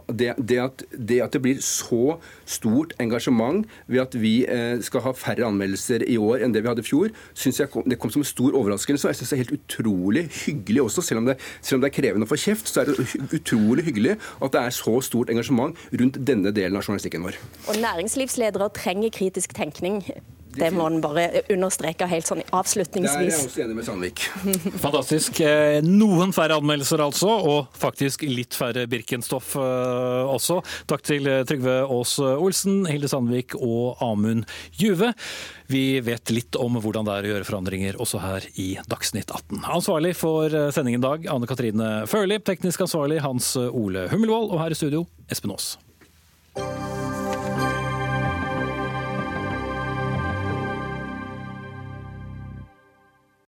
det, det, at, det at det blir så stort engasjement ved at vi eh, skal ha færre anmeldelser i år enn det vi hadde i fjor, syns jeg kom, det kom som en stor overraskelse. og jeg synes Det er helt utrolig hyggelig også, selv om, det, selv om det er krevende å få kjeft, så er det utrolig hyggelig at det er så stort engasjement rundt denne delen av journalistikken vår. Og næringslivsledere trenger kritisk tenkning. Det må en bare understreke helt sånn avslutningsvis. Der er jeg også enig med Sandvik. Fantastisk. Eh, Noen færre anmeldelser altså, og faktisk litt færre Birkenstoff eh, også. Takk til eh, Trygve Aas Olsen, Hilde Sandvik og Amund Juve. Vi vet litt om hvordan det er å gjøre forandringer også her i Dagsnytt 18. Ansvarlig for sendingen i dag, Anne Katrine Førli. Teknisk ansvarlig Hans Ole Hummelvold. Og her i studio, Espen Aas.